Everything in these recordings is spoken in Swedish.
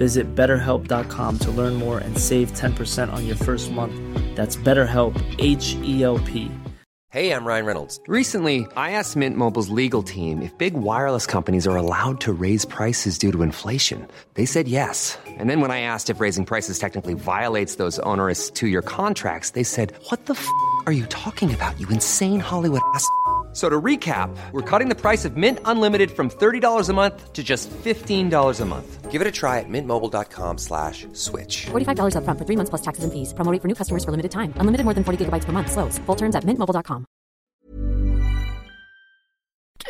Visit betterhelp.com to learn more and save 10% on your first month. That's BetterHelp, H E L P. Hey, I'm Ryan Reynolds. Recently, I asked Mint Mobile's legal team if big wireless companies are allowed to raise prices due to inflation. They said yes. And then when I asked if raising prices technically violates those onerous two year contracts, they said, What the f are you talking about, you insane Hollywood ass? F- So to recap, we're cutting the price of Mint Unlimited from $30 a month to just $15 a month. Give it a try at mintmobile.com slash switch. $45 upfront for three months plus taxes and fees. Promo rate for new customers for limited time. Unlimited more than 40 gigabytes per month. Slows. Full terms at mintmobile.com.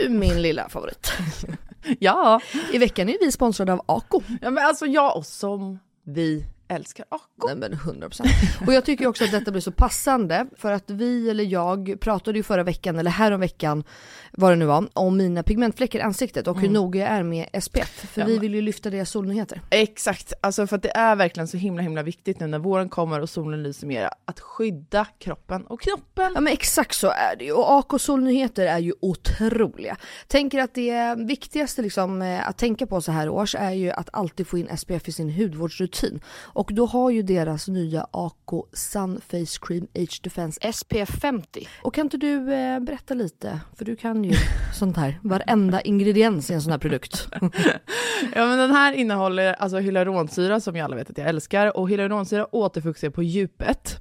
Du min lilla favorit. Ja. I veckan är vi sponsrade av Ako. ja, men alltså jag och som vi älskar Ako. Nej men 100%. Och jag tycker också att detta blir så passande för att vi eller jag pratade ju förra veckan eller häromveckan vad det nu var om mina pigmentfläckar i ansiktet och hur noga jag är med SPF. För Ja, vi vill ju lyfta deras solnyheter. Exakt, alltså för att det är verkligen så himla himla viktigt nu när våren kommer och solen lyser mer att skydda kroppen och knoppen. Ja men exakt så är det ju och AK solnyheter är ju otroliga. Tänker att det viktigaste liksom eh, att tänka på så här års är ju att alltid få in SPF i sin hudvårdsrutin. Och då har ju deras nya AK Sun Face Cream Age Defense SPF 50. Och kan inte du eh, berätta lite, för du kan ju sånt här, varenda ingrediens i en sån här produkt. Ja men den här innehåller alltså hyaluronsyra som jag alla vet att jag älskar och hyaluronsyra återfuktar på djupet.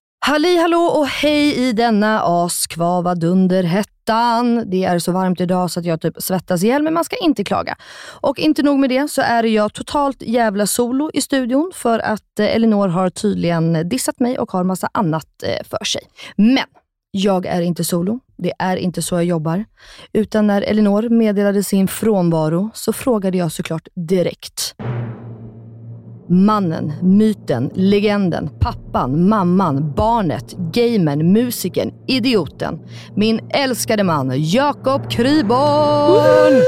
Halli hallå och hej i denna askvava dunderhettan. Det är så varmt idag så att jag typ svettas ihjäl, men man ska inte klaga. Och inte nog med det så är jag totalt jävla solo i studion för att eh, Elinor har tydligen dissat mig och har massa annat eh, för sig. Men jag är inte solo. Det är inte så jag jobbar. Utan när Elinor meddelade sin frånvaro så frågade jag såklart direkt. Mannen, myten, legenden, pappan, mamman, barnet, gamern, musikern, idioten. Min älskade man, Jakob Kryborn!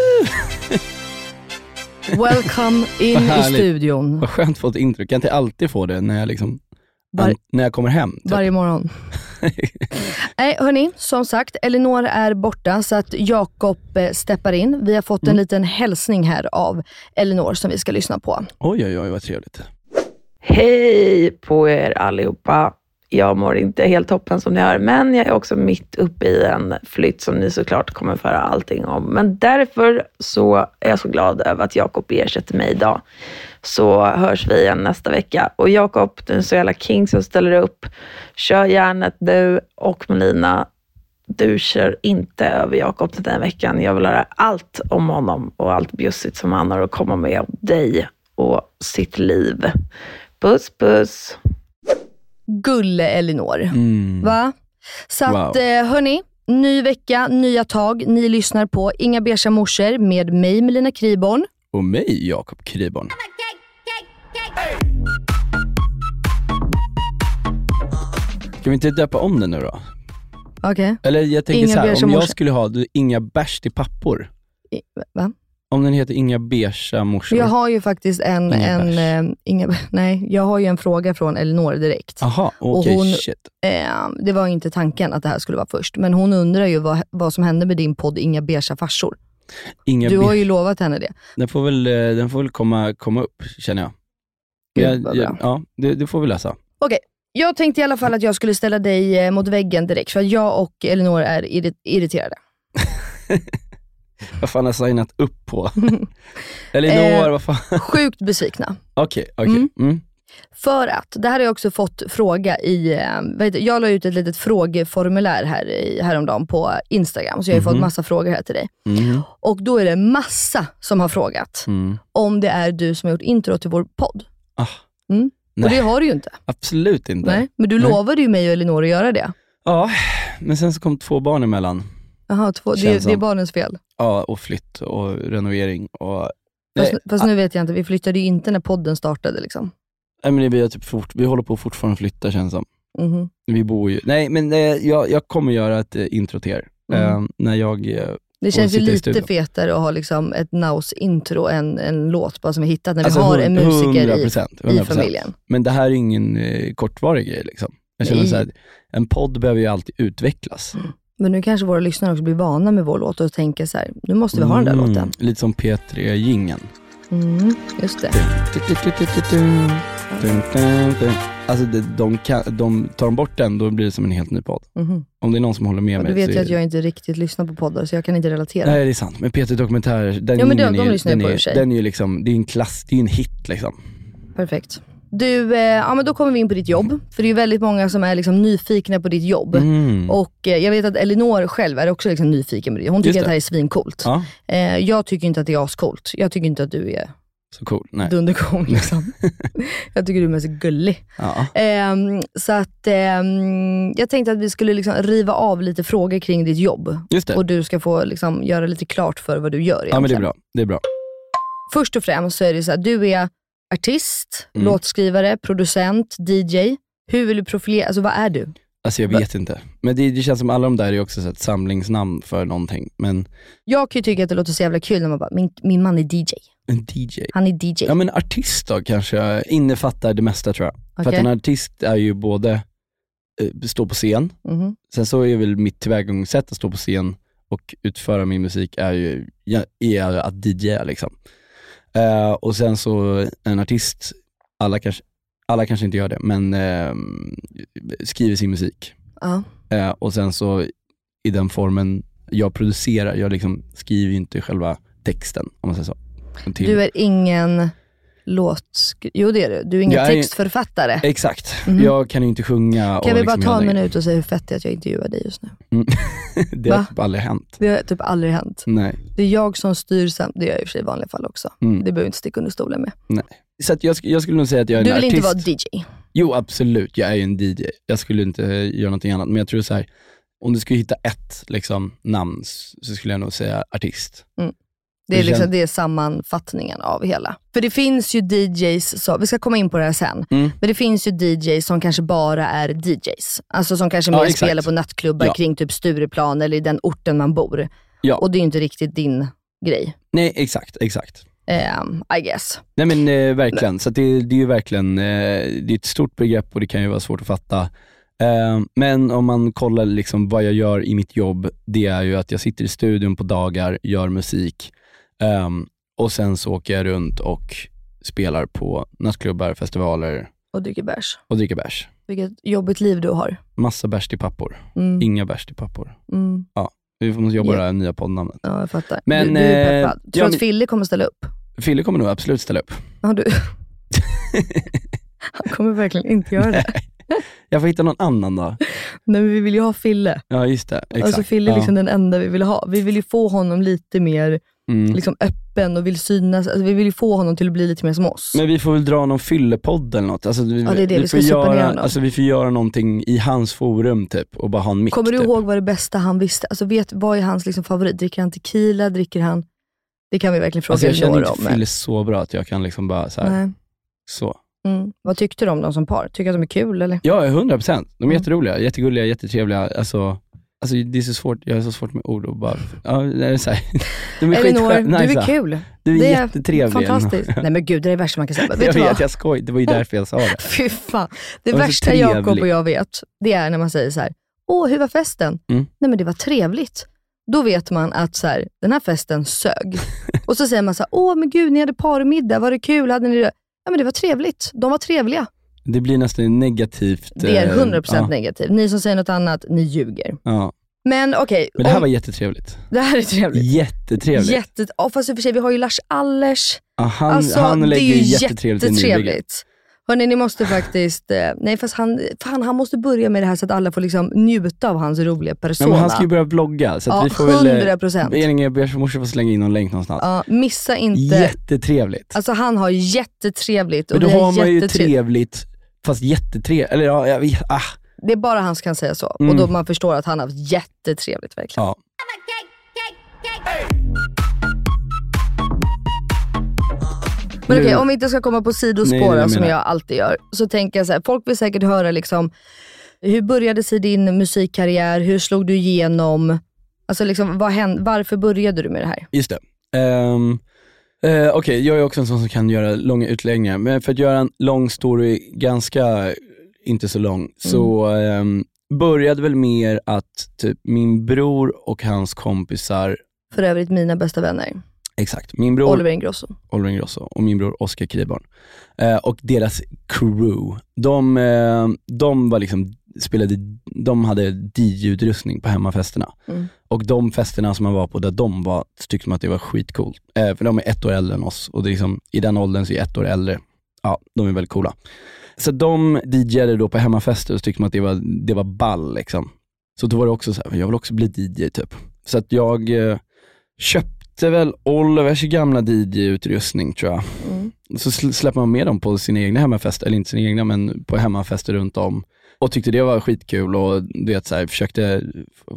Welcome in i studion. Vad skönt att få ett intro. Kan inte alltid få det när jag, liksom, Var- när jag kommer hem. Typ. Varje morgon. Nej hörni, som sagt, Elinor är borta så att Jakob eh, steppar in. Vi har fått en Mm. liten hälsning här av Elinor som vi ska lyssna på. Oj, oj, oj, vad trevligt. Hej på er allihopa. Jag mår inte helt toppen som ni hör, men jag är också mitt uppe i en flytt som ni såklart kommer föra allting om. Men därför så är jag så glad över att Jakob ersätter mig idag. Så hörs vi igen nästa vecka. Och Jakob, du är så jävla king som ställer upp. Kör järnet du och Melina. du kör inte över Jakob den här veckan. Jag vill höra allt om honom och allt bjussigt som han har att komma med om dig och sitt liv. Puss puss. Gulle Elinor. Mm. Va? Så att Wow. eh, hörni, ny vecka, nya tag. Ni lyssnar på Inga beiga morsor med mig Melina Kriborn. Och mig, Jakob Kriborn. Ska vi inte döpa om den nu då? Okej. Eller jag tänker Inga så här, beiga om jag skulle ha du, Inga bärs till pappor. I- Va? Om den heter Inga beiga morsor. Jag har ju faktiskt en, Inga en bärs. eh, inga, nej, jag har ju en fråga från Elinor direkt. Och okej hon- shit. Eh, det var inte tanken att det här skulle vara först, men hon undrar ju vad, vad som hände med din podd Inga beiga farsor. Inga Du har ju lovat henne det. Den får väl, eh, den får väl komma, komma upp, känner jag. Jag, jag ja, det, det får vi läsa. Jag tänkte i alla fall att jag skulle ställa dig eh, mot väggen direkt, för att jag och Elinor är irri- irriterade. Vad fan har jag signat upp på? Elinor, Eh, vad fan? Sjukt besvikna. Okej, okej. Mm. Mm. För att, det här har jag också fått fråga i, eh, jag la ut ett litet frågeformulär här i, häromdagen på Instagram, så jag har ju fått Mhm. massa frågor här till dig. Mm. Och då är det massa som har frågat Mm. om det är du som har gjort intro till vår podd. Ah. Mm. Nej, Och det har du ju inte. absolut inte. Nej. Men du Nej. lovade ju mig och Elinor att göra det. Ja, men sen så kom två barn emellan. Jaha, två, det, det är barnens fel. Ja, och flytt och renovering och... Fast, Nej, fast nu vet jag inte, vi flyttade ju inte när podden startade. Liksom. nej, men vi, typ fort, vi håller på fortfarande att flytta känns som. Mhm. Vi bor ju... Nej, men eh, jag, jag kommer göra ett eh, intro till er. Mm. Eh, när jag... Det känns ju lite fetare att ha liksom ett Naus-intro än en låt bara som vi hittat när alltså, vi har en musiker i, 100%, i 100%. familjen. Men det här är ingen eh, kortvarig grej liksom. Jag känner så här, en podd behöver ju alltid utvecklas. Men nu kanske våra lyssnare också blir vana med vår låt och tänker så här, nu måste vi ha den där Mm, låten. Lite som P3 gingen Mm, just det. Alltså de, de, kan, de tar de bort den, då blir det som en helt ny podd. Mhm. Om det är någon som håller med Och mig du vet ju att jag inte riktigt lyssnar på poddar, så jag kan inte relatera. Nej det är sant, men P3 Dokumentär, den Ja, men de- gingen de är, lyssnar den, på är, den är ju liksom, det är en klass, det är en hit liksom. Perfekt. Du, eh, ja men då kommer vi in på ditt jobb. För det är ju väldigt många som är liksom nyfikna på ditt jobb. Mm. Och eh, jag vet att Elinor själv är också liksom nyfiken på det. Hon tycker Just att det det. här är svincoolt. Ja, Eh, jag tycker inte att det är ascoolt. Jag tycker inte att du är så cool. Nej. dundercool. Liksom. jag tycker du är mest gullig. Ja. Ehm, så att ehm, jag tänkte att vi skulle liksom riva av lite frågor kring ditt jobb. Just det. Och du ska få liksom göra lite klart för vad du gör egentligen. Ja men det är bra, det är bra. Först och främst så är det så att du är artist, Mm. låtskrivare, producent, DJ. Hur vill du profilera, alltså vad är du? Alltså jag vet inte. Men det, det känns som alla de där är också så ett samlingsnamn för någonting. Men Jag kan ju tycka att det låter så jävla kul när man bara, min, min man är DJ. En DJ. Han är DJ. Ja men artist då kanske innefattar det mesta tror jag. För Okej. att en artist är ju både, eh, stå på scen, Mhm. sen så är väl mitt tillvägagångssätt att stå på scen och utföra min musik är ju är att DJa liksom. Eh, och sen så en artist, alla kanske, alla kanske inte gör det, men eh, skriver sin musik. Eh, och sen så i den formen jag producerar, jag liksom skriver inte själva texten om man säger så. Till- Du är ingen låt... Jo det är du. Du är ingen Jag är- textförfattare. Exakt, Mhm. jag kan ju inte sjunga Kan vi liksom bara ta en minut och säga hur fett det är att jag intervjuar dig just nu? Mm. det har Va? typ aldrig hänt. Det har typ aldrig hänt. Nej. Det är jag som styr samt, det gör jag i och för sig i vanliga fall också. Mm. Det behöver jag inte sticka under stolen med. Så att jag, jag skulle nog säga att jag är Du en vill artist. inte vara DJ? Jo absolut, jag är ju en DJ. Jag skulle inte göra någonting annat. Men jag tror så här, om du skulle hitta ett liksom, namn så skulle jag nog säga artist. Det är, liksom, det är sammanfattningen av hela. För det finns ju DJs, så, vi ska komma in på det här sen, Mm. men det finns ju DJs som kanske bara är DJs. Alltså som kanske Ja, mer exakt. spelar på nattklubbar Ja. kring typ Stureplan eller i den orten man bor. Ja. Och det är ju inte riktigt din grej, Nej exakt, exakt. ehm, I guess. Nej men eh, verkligen, så det, det är ju verkligen, eh, det är ett stort begrepp och det kan ju vara svårt att fatta. Eh, men om man kollar liksom vad jag gör i mitt jobb, det är ju att jag sitter i studion på dagar, gör musik ehm, och sen så åker jag runt och spelar på nattklubbar, festivaler Och dricker bärs. och dricker bärs. Vilket jobbigt liv du har. Massa bärs till pappor, Mm. inga bärs till pappor. Mm. Vi måste jobba Ja. på det här nya poddnamnet. Ja, jag fattar. Men, du, du är eh, peppad. Tror ja, du att men- Fille kommer ställa upp? Fille kommer nog absolut ställa upp. Ja, du. Han kommer verkligen inte göra det. jag får hitta någon annan då. Nej men vi vill ju ha Fille. Ja just det, exakt. Alltså Fille är ja. liksom den enda vi vill ha. Vi vill ju få honom lite mer mm. liksom, öppen och vill synas. Alltså, vi vill ju få honom till att bli lite mer som oss. Men vi får väl dra någon fyllepodd eller något. Alltså, vi, Ja, det är det, vi ska får göra, alltså, vi får göra någonting i hans forum typ och bara ha en mick Kommer du typ. ihåg vad det bästa han visste? Alltså, vet, vad är hans liksom, favorit? Dricker han tequila? Dricker han... Det kan vi verkligen fråga Alltså, jag känner inte Fille så bra att jag kan liksom bara så här, Nej. så. Mm. Vad tyckte du om dem som par? Tycker du att de är kul eller? Ja, 100 procent. De är Mm. jätteroliga, jättegulliga, jättetrevliga. Alltså, alltså det är så svårt, jag har så svårt med ord och bara, ja, det är så här. De är Elinor, skitskö- du nice. är kul. Du är Det är jättetrevlig. Fantastiskt. Nej men gud, det är det värsta man kan säga. Vet jag du vad? vet, jag skoj. Det var ju därför jag sa det. Fy fan. Det värsta Jakob och jag vet, det är när man säger så här: åh hur var festen? Mm. Nej men det var trevligt. Då vet man att så här, den här festen sög. och så säger man så här, åh men gud ni hade parmiddag, var det kul? Hade ni det? Ja men det var trevligt. De var trevliga. Det blir nästan negativt. Det är eh, 100% ja, negativt. Ni som säger något annat, ni ljuger. ja. Men okej, Men det här om- var jättetrevligt. det här är trevligt. Jättetrevligt. Jätte, oh, fast i och för sig, vi har ju Lars Allers. Ja, han, alltså, han lägger ju jättetrevligt jättetrevligt. Hörni, ni måste faktiskt, eh, nej fast han, fan, han måste börja med det här så att alla får liksom njuta av hans roliga Nej, persona. men han ska ju börja vlogga, så Ja, vi får väl... 100%. Elin, jag måste få slänga in någon länk någonstans. Ja, missa inte. Jättetrevligt. Alltså han har jättetrevligt och men då har man ju trevligt, fast jättetrevligt. Eller ja, jag vet, ah. Det är bara han som kan säga så. Mm. Och då man förstår att han har haft jättetrevligt verkligen. Ja. Men okej, Nu- om vi inte ska komma på sidospår som jag alltid gör, så tänker jag så här, folk vill säkert höra liksom, hur började sig din musikkarriär? Hur slog du igenom? Alltså liksom, vad hände, varför började du med det här? Just det. Um, Okej, jag är också en sån som kan göra långa utläggningar, men för att göra en lång story ganska, inte så lång, så ehm, började väl mer att typ min bror och hans kompisar, För övrigt mina bästa vänner. exakt, min bror Oliver Ingrosso. Oliver Ingrosso och min bror Oskar Kriborn. Eh, och deras crew, de, eh, de var liksom, spelade, de hade DJ-utrustning på hemmafesterna. Mm. Och de festerna som man var på där de var, tyckte man att det var skitcoolt. Eh, för de är ett år äldre än oss och det är liksom, i den åldern så är ett år äldre, ja de är väldigt coola. Så de DJade då på hemmafester och så tyckte man att det var, det var ball liksom. Så då var det också så här, jag vill också bli DJ typ. Så att jag eh, köpte väl Olivers gamla DJ-utrustning tror jag. Mm. Så sl- släpper man med dem på sina egna hemmafester, eller inte sina egna men på hemmafester runt om. Och tyckte det var skitkul och du vet, så här, försökte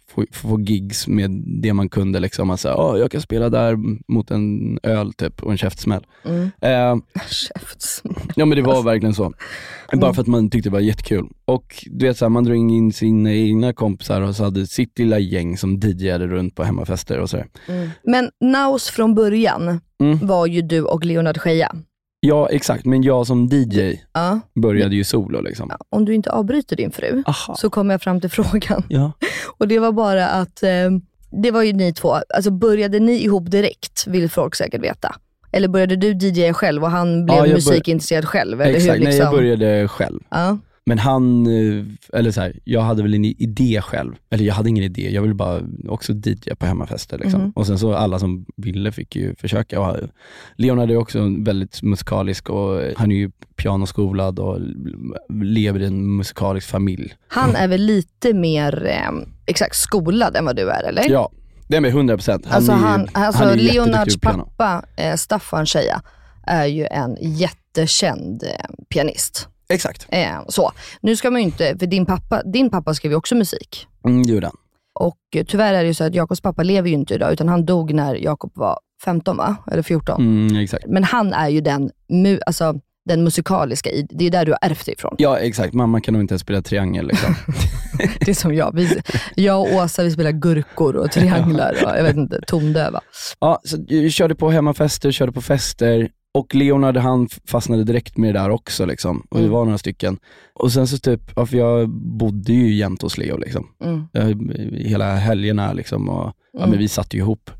få, få, gigs med det man kunde. Liksom. Alltså, oh, jag kan spela där mot en öl typ och en käftsmäll. Mm. Eh, Käftsmäll. Ja men det var verkligen så. Bara för att man tyckte det var jättekul. Och du vet så här, man drog in sina egna kompisar och så hade sitt lilla gäng som DJade runt på hemmafester och sådär. Men Naus från början Mm. var ju du och Leonard Scheja. Ja exakt, men jag som DJ Ja. började ju solo liksom. Om du inte avbryter din fru Aha. så kommer jag fram till frågan. Ja. Och det var bara att, eh, det var ju ni två, alltså började ni ihop direkt vill folk säkert veta. Eller började du DJ själv och han blev Ja, musikintresserad själv? Eller Exakt, hur, liksom? nej jag började själv. Ja. Men han, eh, eller så här, jag hade väl en idé själv. Eller jag hade ingen idé, jag ville bara också DJ på hemmafester. Liksom. Mhm. Och sen så alla som ville fick ju försöka. Och Leonard är också väldigt musikalisk och han är ju pianoskolad och lever i en musikalisk familj. Han är väl lite mer eh, exakt skolad än vad du är eller? Ja, det är med 100 procent. alltså han, alltså är jätteduktig Leonards pappa, eh, Staffan Scheja, är ju en jättekänd eh, pianist. Exakt, Eh, så. Nu ska man ju inte, för din pappa, din pappa skrev ju också musik. mm, det gjorde han. Och tyvärr är det ju så att Jakobs pappa lever ju inte idag, utan han dog när Jakob var 15 va? Eller 14. Mm, exakt. Men han är ju den, mu- alltså, den musikaliska, i, det är där du har ärvt det ifrån. Ja exakt, mamma kan nog inte ens spela triangel liksom. Det är som jag. Vi, jag och Åsa vi spelar gurkor och trianglar och jag vet inte, tondöva. Ja, så jag körde på hemmafester, körde på fester och Leonard han fastnade direkt med det där också liksom. Och det Mm. var några stycken. Och sen så typ, ja, för jag bodde ju jämt hos Leo liksom. Mm. Jag, hela helgerna liksom och ja, Mm. men vi satt ju ihop.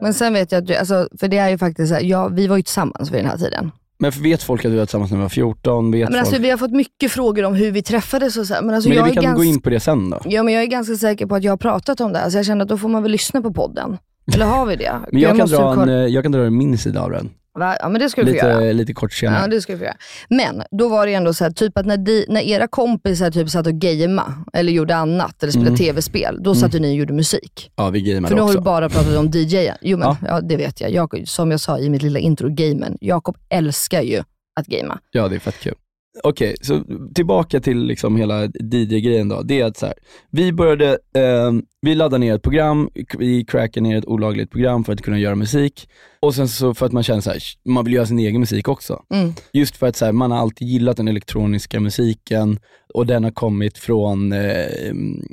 Men sen vet jag att du, alltså, för det är ju faktiskt så här, ja, vi var ju tillsammans vid den här tiden. Men vet folk att vi var tillsammans när vi var 14? Vet Men folk? alltså, vi har fått mycket frågor om hur vi träffades och så här, men alltså, men jag vi kan ganska... gå in på det sen då. Ja, men jag är ganska säker på att jag har pratat om det här, så jag känner att då får man väl lyssna på podden. Eller har vi det? Men jag, kan måste dra en, kolla- eh, jag kan dra min sida av den. Va? Ja men det ska du få göra. Lite, kort senare. Ja, det ska vi få göra. Men då var det ändå så här, typ att när, de, när era kompisar typ satt och gamea eller gjorde annat, eller spelade Mm. tv-spel, då satt ju ni och gjorde musik. Ja, vi gameade För nu har också. du bara pratat om DJ. Jo men, Ja. ja. det vet jag. jag. Som jag sa i mitt lilla intro, gamen. Jakob älskar ju att gamea. Ja, det är fett kul. Okej, så tillbaka till liksom hela DJ-grejen då. Det är att så här, vi började, eh, vi laddade ner ett program, vi crackade ner ett olagligt program för att kunna göra musik. Och sen så för att man känner så här, man vill göra sin egen musik också. Mm. Just för att så här, man har alltid gillat den elektroniska musiken och den har kommit från, eh,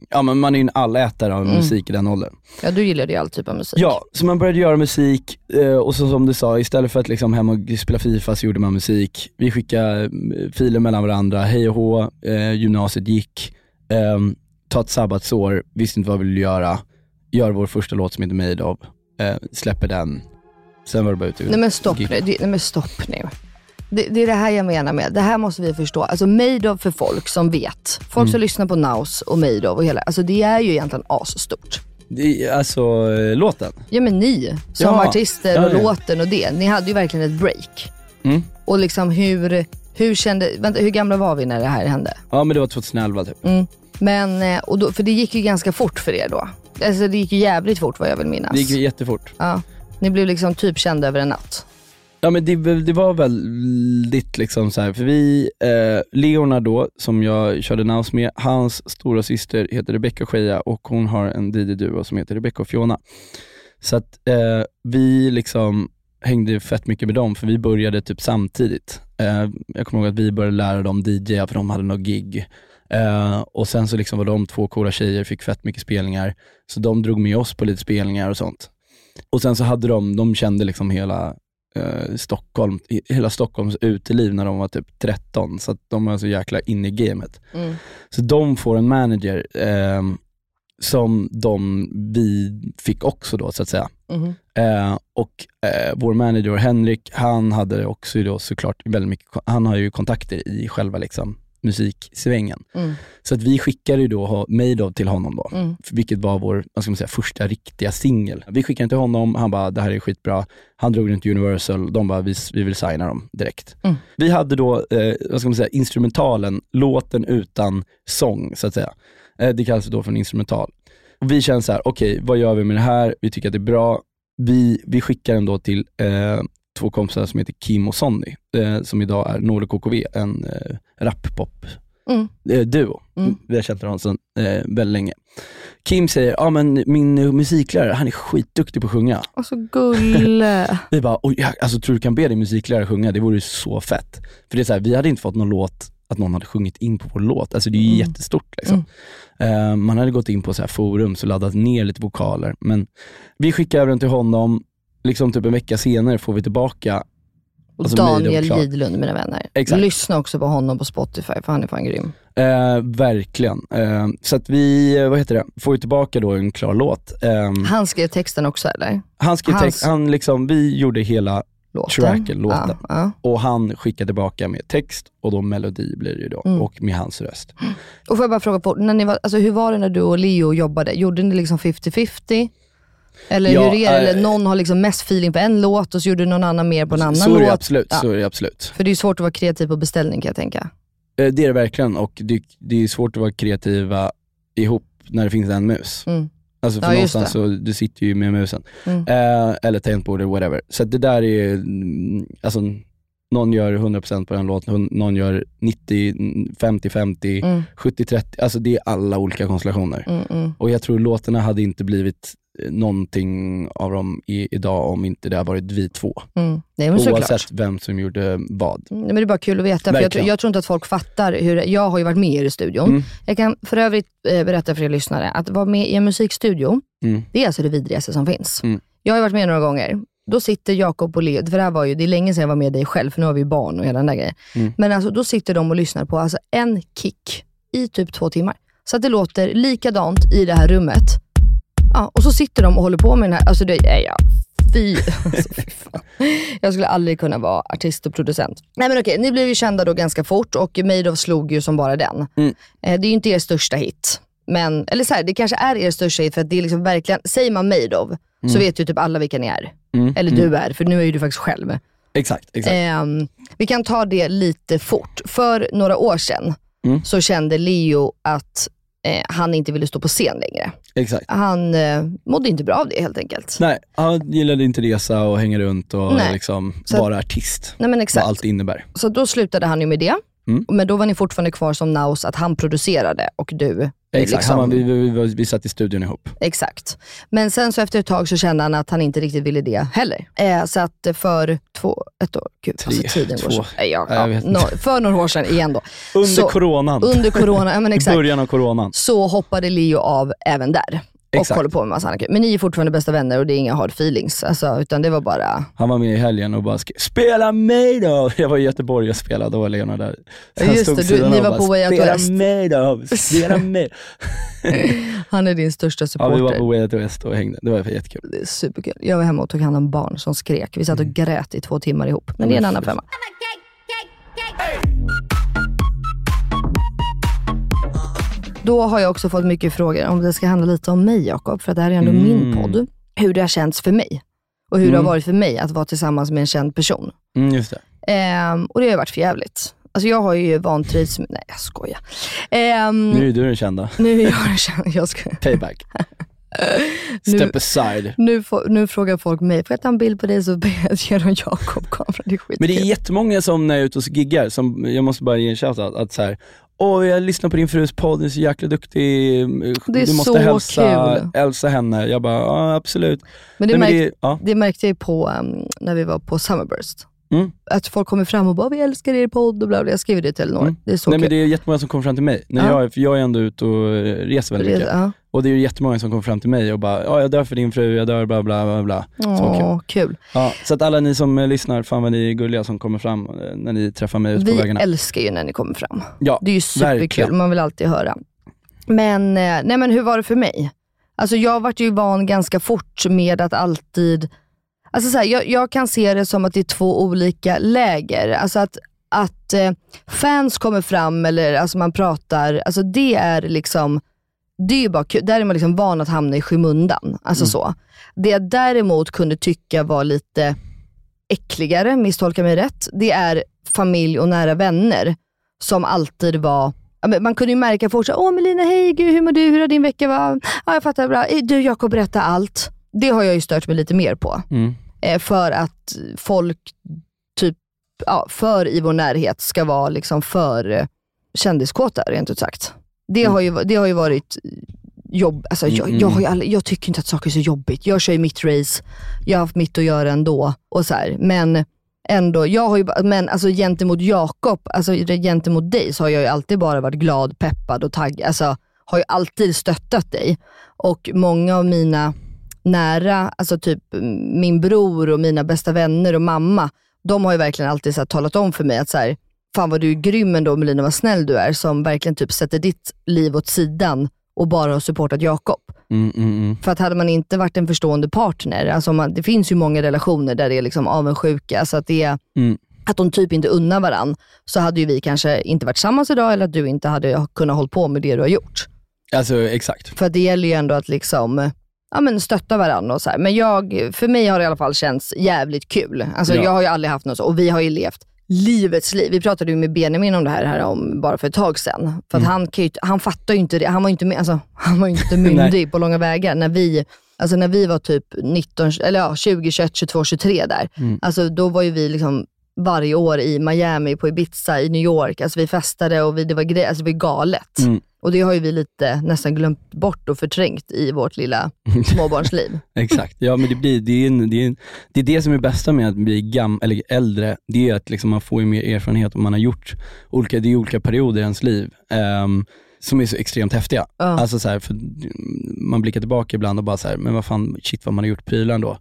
ja men man är ju en allätare av Mm. musik i den åldern. Ja, du gillar ju all typ av musik. Ja, så man började göra musik eh, och så som du sa, istället för att liksom hem och spela Fifa så gjorde man musik. Vi skickade eh, filer mellan varandra, hej och hå, eh, gymnasiet gick, eh, ta ett sabbatsår, visste inte vad vi ville göra, gör vår första låt som heter Made of, eh, släpper den, sen var det bara ut Nej men stopp nu. Det, nej men stopp nu. Det, det är det här jag menar med, det här måste vi förstå. Alltså Made of för folk som vet. Folk Mm. som lyssnar på Naus och Made of och hela, alltså det är ju egentligen asstort. Det Alltså eh, låten. Ja men ni som Ja. artister Ja, och ja. låten och det, ni hade ju verkligen ett break. Mm. Och liksom hur, hur kände, vänta hur gamla var vi när det här hände? Ja men det var 2011 typ. Mm. Men, eh, och då, för det gick ju ganska fort för er då. Alltså det gick ju jävligt fort vad jag vill minnas. Det gick ju jättefort. Ja. Ni blev liksom typ kända över en natt. Ja men det, det var väldigt liksom så här, för vi, eh, Leona då, som jag körde Naus med, hans stora syster heter Rebecca Scheja och hon har en DJ-duo som heter Rebecca och Fiona. Så att eh, vi liksom hängde fett mycket med dem, för vi började typ samtidigt. Eh, jag kommer ihåg att vi började lära dem DJ, för de hade något gig. Eh, och sen så liksom var de två coola tjejer, fick fett mycket spelningar, så de drog med oss på lite spelningar och sånt. Och sen så hade de, de kände liksom hela eh, Stockholm, hela Stockholms uteliv när de var typ 13, så de var så jäkla inne i gamet. Mm. Så de får en manager ehm, som de, vi fick också då så att säga. Mhm. Eh, och eh, vår manager Henrik, han hade också då såklart väldigt mycket, han har ju kontakter i själva liksom musiksvängen. Mm. Så att vi skickade ju då Made of till honom då, Mm. vilket var vår vad ska man säga, första riktiga singel. Vi skickade den till honom, han bara det här är skitbra. Han drog den till Universal, de bara vi, vi vill signa dem direkt. Mm. Vi hade då, eh, vad ska man säga, instrumentalen, låten utan sång så att säga. Eh, det kallas då för en instrumental. Och vi känner så här, okej vad gör vi med det här? Vi tycker att det är bra. Vi, vi skickar den då till eh, två kompisar som heter Kim och Sonny, eh, som idag är Nordic KKV, en eh, rap-pop Mm. eh, duo. Mm. Vi har känt honom sedan eh, väldigt länge. Kim säger, ja men min eh, musiklärare, han är skitduktig på att sjunga. Och så gulle. Vi bara, oj, alltså tror du kan be din musiklärare sjunga? Det vore ju så fett. För det är så här, vi hade inte fått någon låt, att någon hade sjungit in på vår låt. Alltså det är ju Mm. jättestort liksom. Eh, man hade gått in på så här forum och laddat ner lite vokaler. Men vi skickar över den till honom, liksom typ en vecka senare får vi tillbaka Alltså, Daniel. Gidlund mina vänner. Exakt. Lyssna också på honom på Spotify för han är fan grym. Eh, verkligen. Eh, så att vi, eh, vad heter det, får ju tillbaka då en klar låt. Eh, Han skrev texten också eller? han skrev hans- text, han liksom, vi gjorde hela Låten. tracken, låten. Ja, ja. Och han skickade tillbaka med text och då melodi blir det ju då, Mm. och med hans röst. Och får jag bara fråga, på, när ni var, alltså, hur var det när du och Leo jobbade? Gjorde ni liksom 50-50? Eller Ja, hur är det? eh, Eller någon har liksom mest feeling på en låt och så gjorde någon annan mer på en annan så låt? är det absolut, Ja. så är det absolut. För det är svårt att vara kreativ på beställning kan jag tänka. Eh, det är det verkligen och det, det är svårt att vara kreativa ihop när det finns en mus. Mm. Alltså för Ja, någonstans så, du sitter ju med musen. Mm. Eh, eller tangentbordet, whatever. Så det där är, alltså någon gör 100% på den låten, någon gör 90, 50-50, Mm. 70-30, alltså det är alla olika konstellationer. Mm, mm. Och jag tror låtarna hade inte blivit eh, någonting av dem i, idag om inte det hade varit vi två. Mm. Nej men såklart. Oavsett vem som gjorde vad. Mm, Men det är bara kul att veta, för jag, jag tror inte att folk fattar hur, jag har ju varit med i er i studion. Mm. Jag kan för övrigt eh, berätta för er lyssnare, att vara med i en musikstudio, Mm. det är alltså det vidrigaste som finns. Mm. Jag har varit med några gånger. Då sitter Jakob och Leo, för det här var ju, det är länge sedan jag var med dig själv, för nu har vi ju barn och hela den där grejen. Mm. Men alltså, då sitter de och lyssnar på alltså, en kick i typ två timmar. Så att det låter likadant i det här rummet. Ja, och så sitter de och håller på med den här, alltså det är jag Fy, alltså, fy fan. Jag skulle aldrig kunna vara artist och producent. Nej men okej, ni blev ju kända då ganska fort och Made of slog ju som bara den. Mm. Eh, Det är ju inte er största hit. Men, eller så här, det kanske är er största hit för att det är liksom verkligen, säger man Made of så vet ju typ alla vilka ni är. Mm. Eller du är, för nu är ju du faktiskt själv. Exakt, exakt. Ehm, vi kan ta det lite fort. För några år sedan Mm. så kände Leo att eh, han inte ville stå på scen längre. Exakt. Han eh, mådde inte bra av det helt enkelt. Nej, han gillade inte resa och hänga runt och Nej. liksom Så att- vara artist. Nej men Vad exakt. allt innebär. Så då slutade han ju med det. Mm. Men då var ni fortfarande kvar som Naus, att han producerade och du Exakt, liksom- han, vi, vi, vi, satt i studion ihop. Exakt. Men sen så efter ett tag så kände han att han inte riktigt ville det heller. Eh, så att för två, ett år, gud Tre, alltså tiden går två. så. Nej, ja, ja, nå- för några år sedan igen då. Under Så- coronan. Under corona, ja men I exakt. början av coronan. Så hoppade Leo av även där. Och Exakt. håller på med massa annat. Men ni är fortfarande bästa vänner och det är inga hard feelings. Alltså, utan det var bara, Han var med i helgen och bara skrev “Spela mig då!” Jag var i Göteborg och spelade, då var Leona där. Så han Just stod det, du- ni och var bara, på Way Out “Spela West." mig då! Spela mig!” han är din största Ja, supporter. vi var på Way Out West och hängde. Det var jättekul. Det är superkul. Jag var hemma och tog hand om barn som skrek. Vi satt och grät i två timmar ihop. Men det är en annan femma. Då har jag också fått mycket frågor om det ska handla lite om mig Jakob, för det här är ändå min Mm. podd. Hur det har känts för mig. Och hur det Mm. har varit för mig att vara tillsammans med en känd person. Mm, just det. Ehm, och det har ju varit för jävligt. Alltså jag har ju vantrivts med, nej jag skojar. Ehm, Nu är du den kända. nu är jag känd, jag ska, Payback. Nu- Step aside. nu, nu frågar folk mig, får jag ta en bild på dig så ger de Jakob kameran. Det är skitkul. Men det är jättemånga som när jag är ute och giggar, som, jag måste bara ge en shoutout, att så här, Åh, jag lyssnar på din frus podd, du är så jäkla duktig, Det är du måste så hälsa, kul. hälsa henne. Jag bara, ja absolut. Men det, Nej, men märk, det, ja. det märkte jag på um, när vi var på Summerburst. Mm. Att folk kommer fram och bara, vi älskar er podd och bla bla. Jag skriver det till Elinor. Mm. Det är så Nej, men kul. det är jättemånga som kommer fram till mig. När Ja. jag, för jag är ändå ute och reser väldigt mycket. Ja. Och det är jättemånga som kommer fram till mig och bara, ja jag dör för din fru, jag dör bla bla bla bla. Så Åh, kul. Ja, så att alla ni som eh, lyssnar, fan vad ni är gulliga som kommer fram eh, när ni träffar mig ute på Vi vägarna. älskar ju när ni kommer fram. Ja, Det är ju superkul, verkligen. man vill alltid höra. Men, eh, nej men hur var det för mig? Alltså jag vart ju van ganska fort med att alltid, alltså så här, jag, jag kan se det som att det är två olika läger. Alltså att, att fans kommer fram eller alltså man pratar, alltså det är liksom, det är ju bara kul. Där är man liksom van att hamna i skymundan. Alltså så. Det jag däremot kunde tycka var lite äckligare, misstolka mig rätt, det är familj och nära vänner som alltid var Man kunde ju märka fort såhär, åh Melina, hej, gud, hur mår du? Hur har din vecka varit? Ja, jag fattar bra. Du Jakob, berätta allt. Det har jag ju stört mig lite mer på. Mm. Eh, för att folk, typ, ja, för i vår närhet ska vara liksom för eh, kändiskåta, rent ut sagt. Det, har, ju, det har ju varit jobb, alltså, jag, Mm, jag, har mm. aldrig, jag tycker inte att saker är så jobbigt. Jag kör ju mitt race, jag har haft mitt att göra ändå. Och så här. Men ändå, jag har ju, men alltså gentemot Jakob, alltså gentemot dig, så har jag ju alltid bara varit glad, peppad och taggad. Alltså, har ju alltid stöttat dig. Och många av mina nära, alltså typ min bror och mina bästa vänner och mamma, de har ju verkligen alltid så talat om för mig att så här, fan vad du är grym ändå Melina, vad snäll du är, som verkligen typ sätter ditt liv åt sidan och bara har supportat Jakob. Mm, mm, mm. För att hade man inte varit en förstående partner, alltså man, det finns ju många relationer där det är liksom avundsjuka, alltså att, det är, Mm. att de typ inte unnar varann, så hade ju vi kanske inte varit tillsammans idag eller att du inte hade kunnat hålla på med det du har gjort. Alltså exakt. För det gäller ju ändå att liksom, ja, men stötta varandra och så här. Men jag, för mig har det i alla fall känts jävligt kul. Alltså, Ja. Jag har ju aldrig haft något så, och vi har ju levt livets liv. Vi pratade ju med Benjamin om det här, här om bara för ett tag sedan. För att han, kan ju, han fattar ju inte det. Han var ju inte, med, alltså, han var ju inte myndig på långa vägar. När vi, alltså, när vi var typ 19, eller ja, 20, 21, 22, 23 där. Mm. Alltså, då var ju vi liksom varje år i Miami, på Ibiza, i New York. Alltså, vi festade och vi, det, var gre- alltså, det var galet. Mm. Och det har ju vi lite nästan glömt bort och förträngt i vårt lilla småbarnsliv. Exakt, ja men det, blir, det, är en, det, är en, det är det som är bästa med att bli gam, eller äldre, det är att liksom man får mer erfarenhet och man har gjort olika, det är olika perioder i ens liv ehm, som är så extremt häftiga. Ja. Alltså så här, för man blickar tillbaka ibland och bara så här, men vad fan, shit vad man har gjort prylar ändå.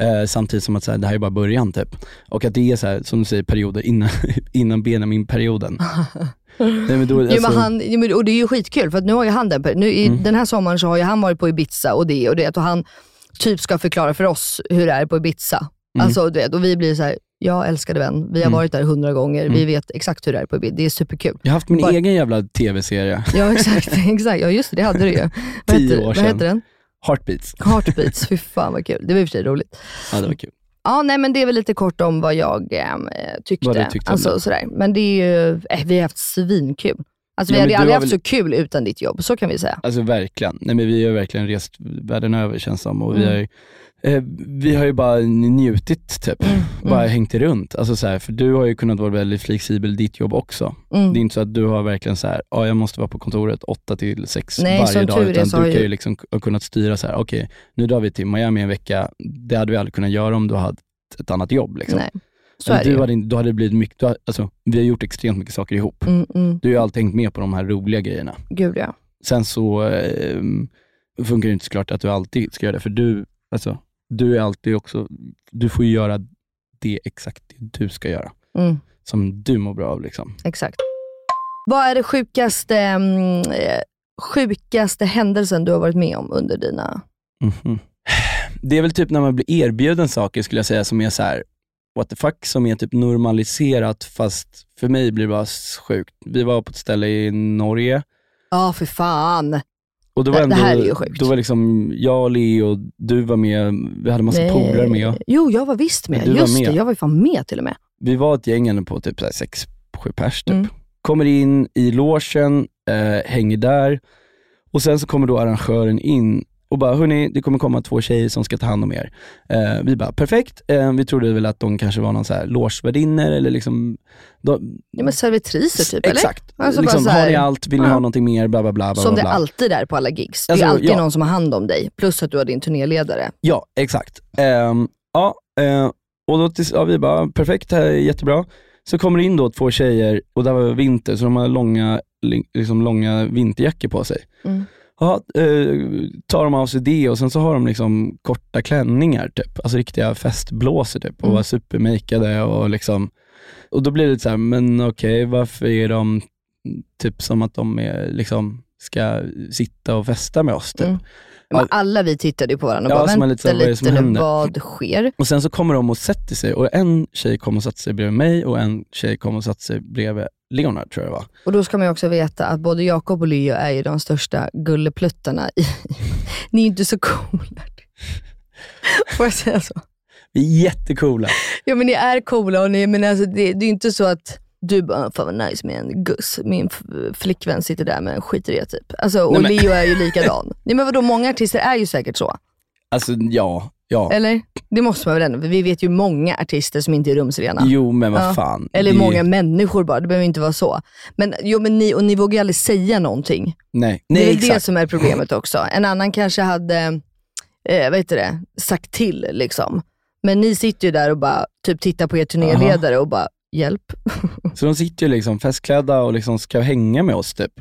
Eh, samtidigt som att så här, det här är bara början typ. Och att det är så här, som du säger, perioder innan, innan Benjamin-perioden. Nej, men då, Jo, men alltså- han, och det är ju skitkul för att nu har ju han den, nu, i, Mm. den här sommaren så har ju han varit på Ibiza och det och det och han typ ska förklara för oss hur det är på Ibiza. Mm. Alltså, du vet, och vi blir så här, ja älskade vän, vi har Mm. varit där hundra gånger, vi Mm. vet exakt hur det är på Ibiza. Det är superkul. Jag har haft min Bara- egen jävla tv-serie, Ja exakt, exakt. ja just det, det hade du ju. Vad Tio år vad sedan. heter den? Heartbeats. Heartbeats, fy fan vad kul. Det var i och för sig roligt. Ja det var kul. Ja, nej men det är väl lite kort om vad jag eh, tyckte. Vad du tyckte om alltså, det. sådär. Men det är ju, eh, vi har haft svinkul. Alltså vi Ja, hade aldrig har haft väl- så kul utan ditt jobb, så kan vi säga. Alltså verkligen. Nej men vi har verkligen rest världen över känns som och vi, Mm. har, ju- eh, vi har ju bara njutit typ. Mm, Bara mm. hängt runt. Alltså så här, för du har ju kunnat vara väldigt flexibel i ditt jobb också. Mm. Det är inte så att du har verkligen så här, ja jag måste vara på kontoret 8 till 6 Nej, varje dag. Utan du kan ju liksom kunnat styra så här, okej nu drar vi till Miami en vecka. Det hade vi aldrig kunnat göra om du hade ett annat jobb. Liksom. Nej, så du hade, du hade blivit mycket, du alltså, vi har gjort extremt mycket saker ihop. Mm, mm. Du har ju alltid hängt med på de här roliga grejerna. Gud ja. Sen så eh, funkar det inte såklart att du alltid ska göra det, för du, alltså, du är alltid också, du får ju göra det exakt det du ska göra. Mm, Som du mår bra av. Liksom. exakt. Vad är det sjukaste, mm, eh, sjukaste händelsen du har varit med om under dina... Mhm. Det är väl typ när man blir erbjuden saker skulle jag säga som är så här what the fuck, som är typ normaliserat fast för mig blir det bara sjukt. Vi var på ett ställe i Norge Ja, för fan. Och då var Det- ändå, det här är ju sjukt. Då var liksom jag och Leo, du var med, vi hade massa Nej. polare med. Jo, jag var visst med. Du var Just med. det, jag var ju fan med till och med. Vi var ett gäng på typ så här sex, sju pers typ. Mm. Kommer in i logen, eh, hänger där och sen så kommer då arrangören in och bara, hörni, det kommer komma två tjejer som ska ta hand om er. Eh, vi bara, perfekt. Eh, vi trodde väl att de kanske var någon så här logevärdinner eller liksom, de, Ja, men servitriser typ, eller? exakt. Alltså liksom, här- har ni allt? Vill ni Ja. ha någonting mer? Bla bla bla. bla, Som bla, det bla. alltid är på alla gigs. Det är Alltså, alltid ja. någon som har hand om dig, plus att du har din turnéledare. Ja, exakt. Ehm, ja, eh, och då tills, ja, vi bara, perfekt, det här är jättebra. Så kommer det in då två tjejer och det var vinter, så de har långa, li- liksom långa vinterjackor på sig. Mm. Ja, eh, tar de av sig det och sen så har de liksom korta klänningar typ, alltså riktiga festblåsor typ och Mm. var supermakeade och liksom, och då blir det så här, men okej, varför är de typ som att de är, liksom ska sitta och festa med oss typ. Mm. Men alla vi tittade ju på varandra och Ja, bara, vänta lite vad lite nu, vad sker? Och sen så kommer de och sätter sig och en tjej kommer och sätter sig bredvid mig och en tjej kommer och sätter sig bredvid Leonard tror jag det var. Och då ska man ju också veta att både Jakob och Leo är ju de största gullepluttarna. I, ni är inte så coola. Får jag säga så? Vi är jättecoola. Ja men ni är coola och ni, men alltså, det, det är ju inte så att du bara, fan vad nice med en guss. Min flickvän sitter där men skiter i det typ. Alltså, och Nej, men- Leo är ju likadan. Nej men vadå, många artister är ju säkert så. Alltså ja, ja. Eller? Det måste man väl ändå, för vi vet ju många artister som inte är rumsrena. Jo men vad Ja. fan. Eller Det många människor bara, det behöver inte vara så. Men, jo, men ni, och ni vågar ju aldrig säga någonting. Nej, Det är väl det exakt. som är problemet också. En annan kanske hade, eh, vad heter det, sagt till liksom. Men ni sitter ju där och bara typ tittar på er turnéledare och bara, hjälp. Så de sitter ju liksom festklädda och liksom ska hänga med oss typ.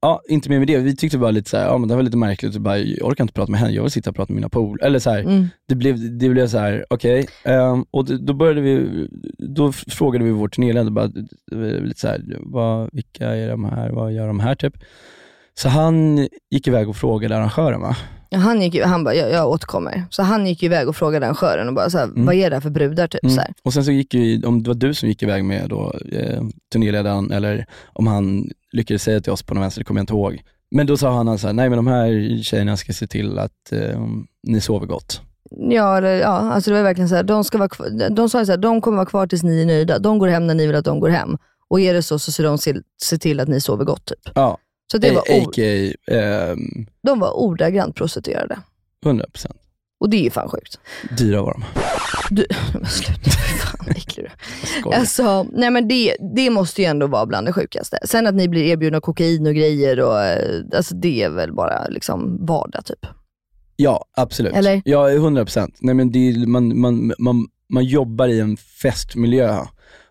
Ja, inte mer med det. Vi tyckte bara lite så här, ja men det var lite märkligt, och bara, jag orkar inte prata med henne, jag vill sitta och prata med mina polare. Eller så här, Mm. det blev, det blev så här, okej. Ehm, och då började vi, då frågade vi vår turnéledare, bara, lite så här, vad, vilka är de här, vad gör de här typ? Så han gick iväg och frågade arrangören va? Ja, Han, gick, ju- han bara, jag, jag återkommer. Så han gick ju iväg och frågade arrangören och bara, så här, Mm. vad är det här för brudar? Typ, så här. Och sen så gick ju, om det var du som gick iväg med då, eh, turnéledaren, eller om han lyckades säga till oss på någon vänster, det kommer jag inte ihåg. Men då sa han så här, nej men de här tjejerna ska se till att eh, ni sover gott. Ja, eller, ja alltså det var verkligen så här, de, ska vara kvar, de sa ju så här, de kommer vara kvar tills ni är nöjda. De går hem när ni vill att de går hem. Och är det så, så ser de se, se till att ni sover gott. Typ. Ja, Så det var A- ord, a.k.a. ehm, de var ordagrant prostituerade. 100%. Och det är ju fan sjukt. Dyra var de. Du, men sluta, fan vad äcklig du. Alltså, nej men det, det måste ju ändå vara bland det sjukaste. Sen att ni blir erbjudna kokain och grejer, och, eh, alltså det är väl bara liksom vardag typ. Ja, absolut. Eller? Ja, 100%. Nej, men det är, man, man, man, man jobbar i en festmiljö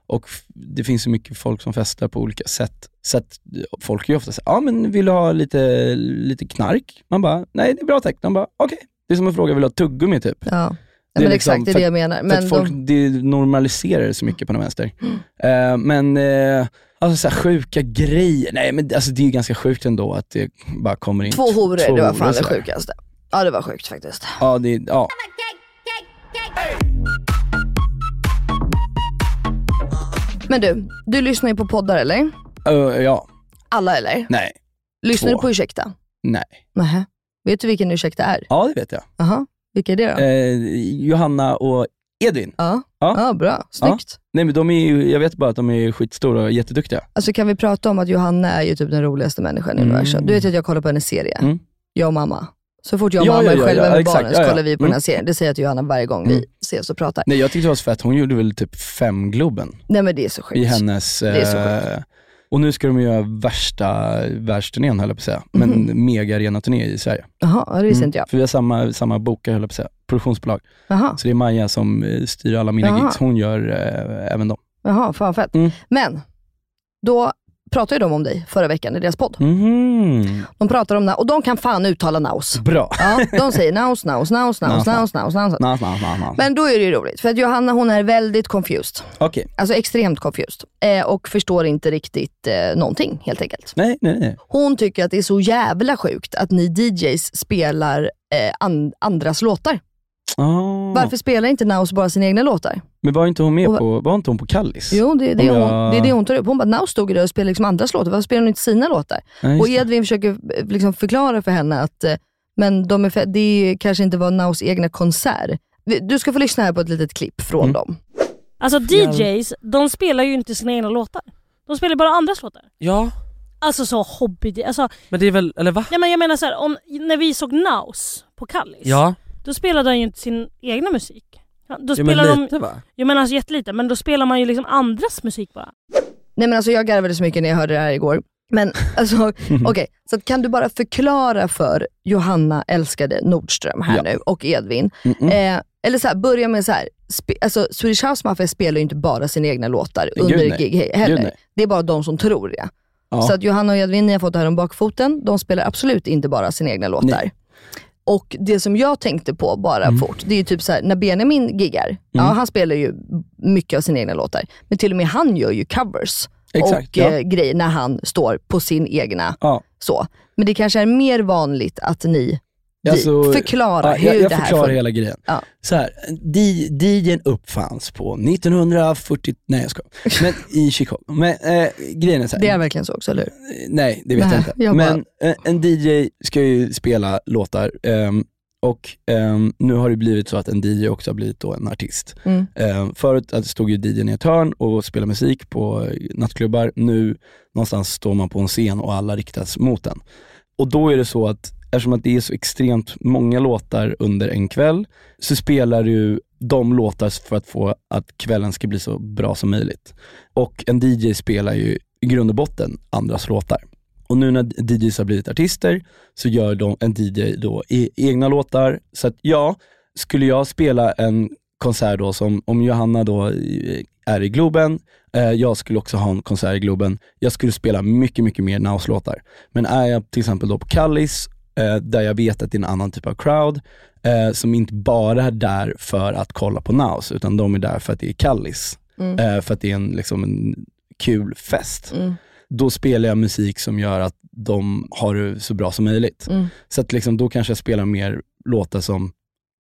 och det finns så mycket folk som festar på olika sätt. Så att folk är ju ofta så ja men vill du ha lite, lite knark? Man bara, nej det är bra tack. Man bara, okej. Det är som att fråga, vill du ha tuggummi typ? Ja, Det men liksom exakt det är det jag menar. Men att folk, de, det normaliserar så mycket på den vänster. Eh, men eh, alltså så här, sjuka grejer, nej men alltså, det är ganska sjukt ändå att det bara kommer in två horor, det var fan det sjukaste. Ja det var sjukt faktiskt. Ja, det, ja. Men du, du lyssnar ju på poddar eller? Ö, ja, Alla eller? nej, Lyssnar två. du på Ursäkta? nej. Nähä. Vet du vilken Ursäkta är? Ja, det vet jag. Jaha, vilka är det då? Eh, Johanna och Edvin? Ja, Ja. ja. bra. Snyggt. Nej men de är ju, jag vet bara att de är skitstora och jätteduktiga. Alltså kan vi prata om att Johanna är ju typ den roligaste människan i Mm. universum. Du vet att jag kollar på hennes serie, Mm. jag och mamma. Så fort jag och Ja, mamma ja, är ja, själva ja, med exakt. barnen så Ja, ja. kollar vi på den här Mm. serien. Det säger jag till Johanna varje gång Mm. vi ses och pratar. Nej jag tyckte det var så fett, hon gjorde väl typ fem Globen Nej men det är så sjukt. i hennes... Det är så eh, och nu ska de göra värsta världsturnén höll jag på att säga, men Mhm. mega arena turné i Sverige. Jaha, ja, det visste Mm. inte jag. För vi har samma, samma bokare höll jag på att säga, produktionsbolag. Jaha, Så det är Maja som eh, styr alla mina Jaha. gigs, hon gör eh, även dem. Jaha fan fett. Mm. Men, då pratade ju de om dig förra veckan i deras podd. Mhm. De pratar om, och de kan fan uttala naus. Bra. Ja, de säger naus, naus, naus, naus, naus, naus, naus. Na, na, na, na. Men då är det ju roligt, för att Johanna hon är väldigt confused. Okej, Alltså extremt confused. Eh, och förstår inte riktigt eh, någonting helt enkelt. nej, nej, nej. Hon tycker att det är så jävla sjukt att ni DJs spelar eh, an- andras låtar. Ah. Varför spelar inte Naus bara sina egna låtar? Men var inte hon med Och- på, var inte hon på Kallis? Jo, det är det, Om hon, jag- det är det hon tar upp. Hon bara, Naus stod ju där och spelade liksom andras låtar. Varför spelar hon inte sina låtar? Ja, Och det. Edvin försöker eh, liksom förklara för henne att eh, men de är fe- det kanske inte var Naus egna konsert. Du ska få lyssna här på ett litet klipp från Mm. dem. Alltså DJs, de spelar ju inte sina egna låtar. De spelar bara andras låtar. Ja, Alltså så hobby... Alltså, men det är väl, eller va? nej men jag menar så här, om, när vi såg Naus på Kallis, Ja, då spelade han ju inte sin egna musik. Ja, Då jo, men spelar de, lite va? jag menar alltså jättelite, men då spelar man ju liksom andras musik bara. Nej men alltså jag garvade så mycket när jag hörde det här igår. Men alltså, okej, så att kan du bara förklara för Johanna älskade Nordström här Ja. nu och Edvin. Mm-mm. Eh, eller så här, börja med så här, alltså Swedish House Mafia spelar ju inte bara sina egna låtar Gud, under nej. ett gig he- heller. Gud, det är bara de som tror det. Ja. Så att Johanna och Edvin, ni har fått det här om bakfoten. De spelar absolut inte bara sina egna låtar. Nej. Och det som jag tänkte på bara Mm. fort, det är ju typ så här, när Benjamin giggar, ja han spelar ju mycket av sina egna låtar. Men till och med han gör ju covers Exakt, och ja. eh, grejer när han står på sin egna Ja. så. Men det kanske är mer vanligt att ni Alltså, förklarar ja, hur jag, jag det här förklarar hela grejen. Ja. Så här, DJn uppfanns på 1940, nej jag skojar. Men i Chicago. Men eh, grejen är så här, Det är verkligen så också, eller hur? Nej, det vet Nej, jag inte. jag bara- Men eh, en DJ ska ju spela låtar ehm, och ehm, nu har det blivit så att en DJ också har blivit en artist. Mm. Ehm, förut att stod ju DJn i ett hörn och spelade musik på eh, nattklubbar. Nu någonstans står man på en scen och alla riktas mot den. Och då är det så att eftersom att det är så extremt många låtar under en kväll så spelar du de låtar för att få att kvällen ska bli så bra som möjligt. Och en DJ spelar ju i grund och botten andras låtar. Och nu när DJs har blivit artister så gör de en DJ då e- egna låtar. Så att ja, skulle jag spela en konsert då som, om Johanna då är i Globen, eh, jag skulle också ha en konsert i Globen, jag skulle spela mycket, mycket mer Naus-låtar. Men är jag till exempel då på Kallis, där jag vet att det är en annan typ av crowd, eh, som inte bara är där för att kolla på Naus, utan de är där för att det är Kallis. Mm. Eh, för att det är en, liksom en kul fest. Mm. Då spelar jag musik som gör att de har det så bra som möjligt. Mm. Så att liksom, då kanske jag spelar mer låtar som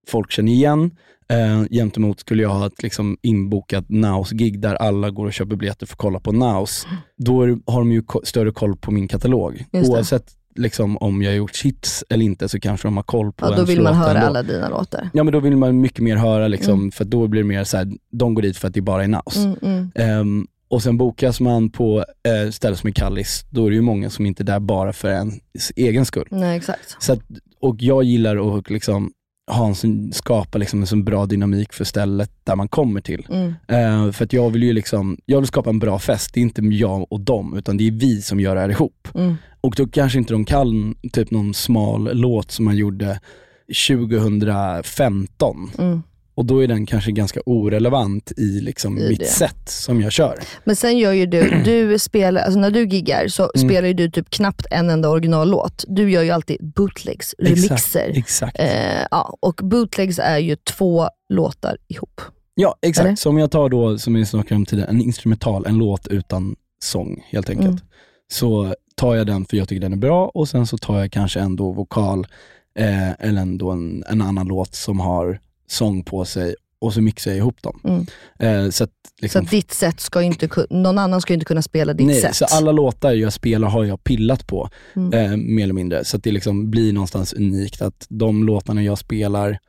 folk känner igen. Eh, gentemot skulle jag ha ett liksom, inbokat Naus-gig där alla går och köper biljetter för att kolla på Naus. Då är, har de ju större koll på min katalog. Oavsett liksom, om jag har gjort hits eller inte så kanske de har koll på Ja, då ens vill man höra ändå. alla dina låtar. Ja men då vill man mycket mer höra liksom, Mm. för då blir det mer så här, de går dit för att det bara är Naus. Mm, mm. Ehm, och sen bokas man på eh, ställen som är Kallis, då är det ju många som inte är där bara för en egen skull. Nej, exakt. Så att, och jag gillar att liksom ha en, sån- skapa liksom en så bra dynamik för stället där man kommer till. Mm. Eh, för att jag vill ju liksom, jag vill skapa en bra fest, det är inte jag och dem, utan det är vi som gör det här ihop. Mm. Och då kanske inte de kan typ någon smal låt som man gjorde 2015. Mm. Och då är den kanske ganska orelevant i liksom I mitt det. sätt som jag kör. Men sen gör ju du, du spelar, alltså när du giggar så Mm. spelar ju du typ knappt en enda originallåt. Du gör ju alltid bootlegs, remixer. Exakt. Eh, ja, och bootlegs är ju två låtar ihop. Ja, exakt. Eller? Så om jag tar då, som vi snackade om tidigare, en instrumental, en låt utan sång helt enkelt. Mm. Så tar jag den för jag tycker den är bra och sen så tar jag kanske ändå vokal eh, eller ändå en, en annan låt som har sång på sig och så mixar jag ihop dem. Mm. Eh, så att, Så liksom, att ditt sätt ska inte, någon annan ska inte kunna spela ditt nej, sätt. så alla låtar jag spelar har jag pillat på, Mm. eh, mer eller mindre. Så att det liksom blir någonstans unikt att de låtarna jag spelar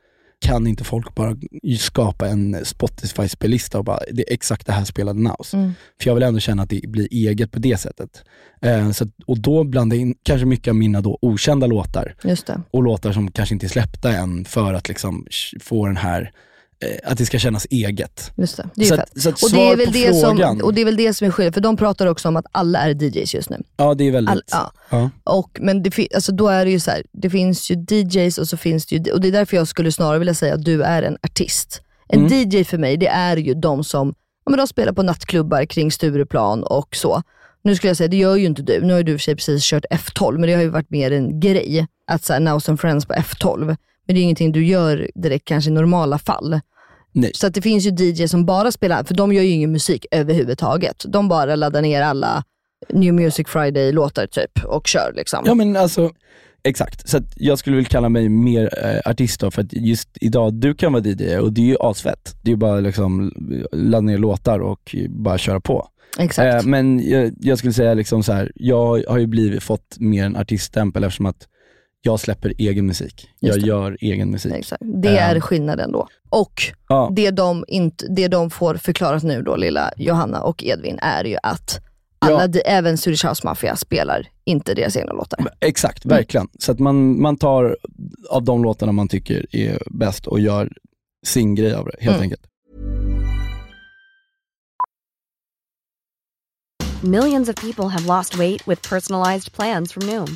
kan inte folk bara skapa en Spotify-spellista och bara, det är exakt det här spelade Naus. Mm. För jag vill ändå känna att det blir eget på det sättet. Eh, så och då blandar jag in kanske mycket av mina då okända låtar och låtar som kanske inte är släppta än för att liksom få den här, att det ska kännas eget. Just det. Det är Så att, så att Och det, är väl det som, frågan, och det är väl det som är skillnaden, för de pratar också om att alla är DJs just nu. ja det är väldigt, All, ja. ja. Och, men det, alltså då är det ju så här, det finns ju DJs och så finns det ju, och det är därför jag skulle snarare vilja säga att du är en artist. En Mm. DJ för mig, det är ju de som ja, men de spelar på nattklubbar kring Stureplan och så. Nu skulle jag säga, det gör ju inte du. Nu har ju du för sig precis kört F12, men det har ju varit mer en grej. Att såhär, Now and Friends på F12. Men det är ingenting du gör direkt kanske i normala fall. Nej. Så att det finns ju DJ som bara spelar, för de gör ju ingen musik överhuvudtaget. De bara laddar ner alla New Music Friday-låtar typ och kör liksom. Ja men alltså, exakt. Så jag skulle vilja kalla mig mer eh, artist då, för att just idag, du kan vara DJ och det är ju asfett. Det är ju bara liksom ladda ner låtar och bara köra på. Exakt. Eh, men jag, jag skulle säga liksom så här, jag har ju blivit, fått mer en artiststämpel eftersom att jag släpper egen musik. Jag gör egen musik. Exakt. Det är skillnaden då. Och Ja, det de, inte, det de får förklarat nu då, lilla Johanna och Edvin, är ju att alla, Ja. även Swedish House Mafia spelar inte deras egna låtar. exakt, Mm. verkligen. Så att man, man tar av de låtarna man tycker är bäst och gör sin grej av det, helt Mm. enkelt. Millions of people have lost weight with personalized plans from Noom,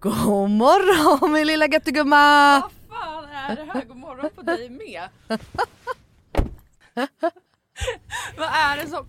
God morgon min lilla göttegumma! fan är det här? God morgon på dig med. vad, är det som,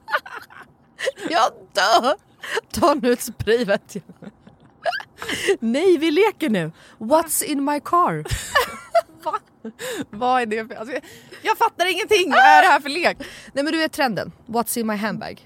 Jag dör! Ta nu ett spray vet jag. Nej vi leker nu. What's in my car? Va? Vad är det för... Alltså, jag, fattar ingenting! Vad är det här för lek? Nej men du vet trenden. What's in my handbag?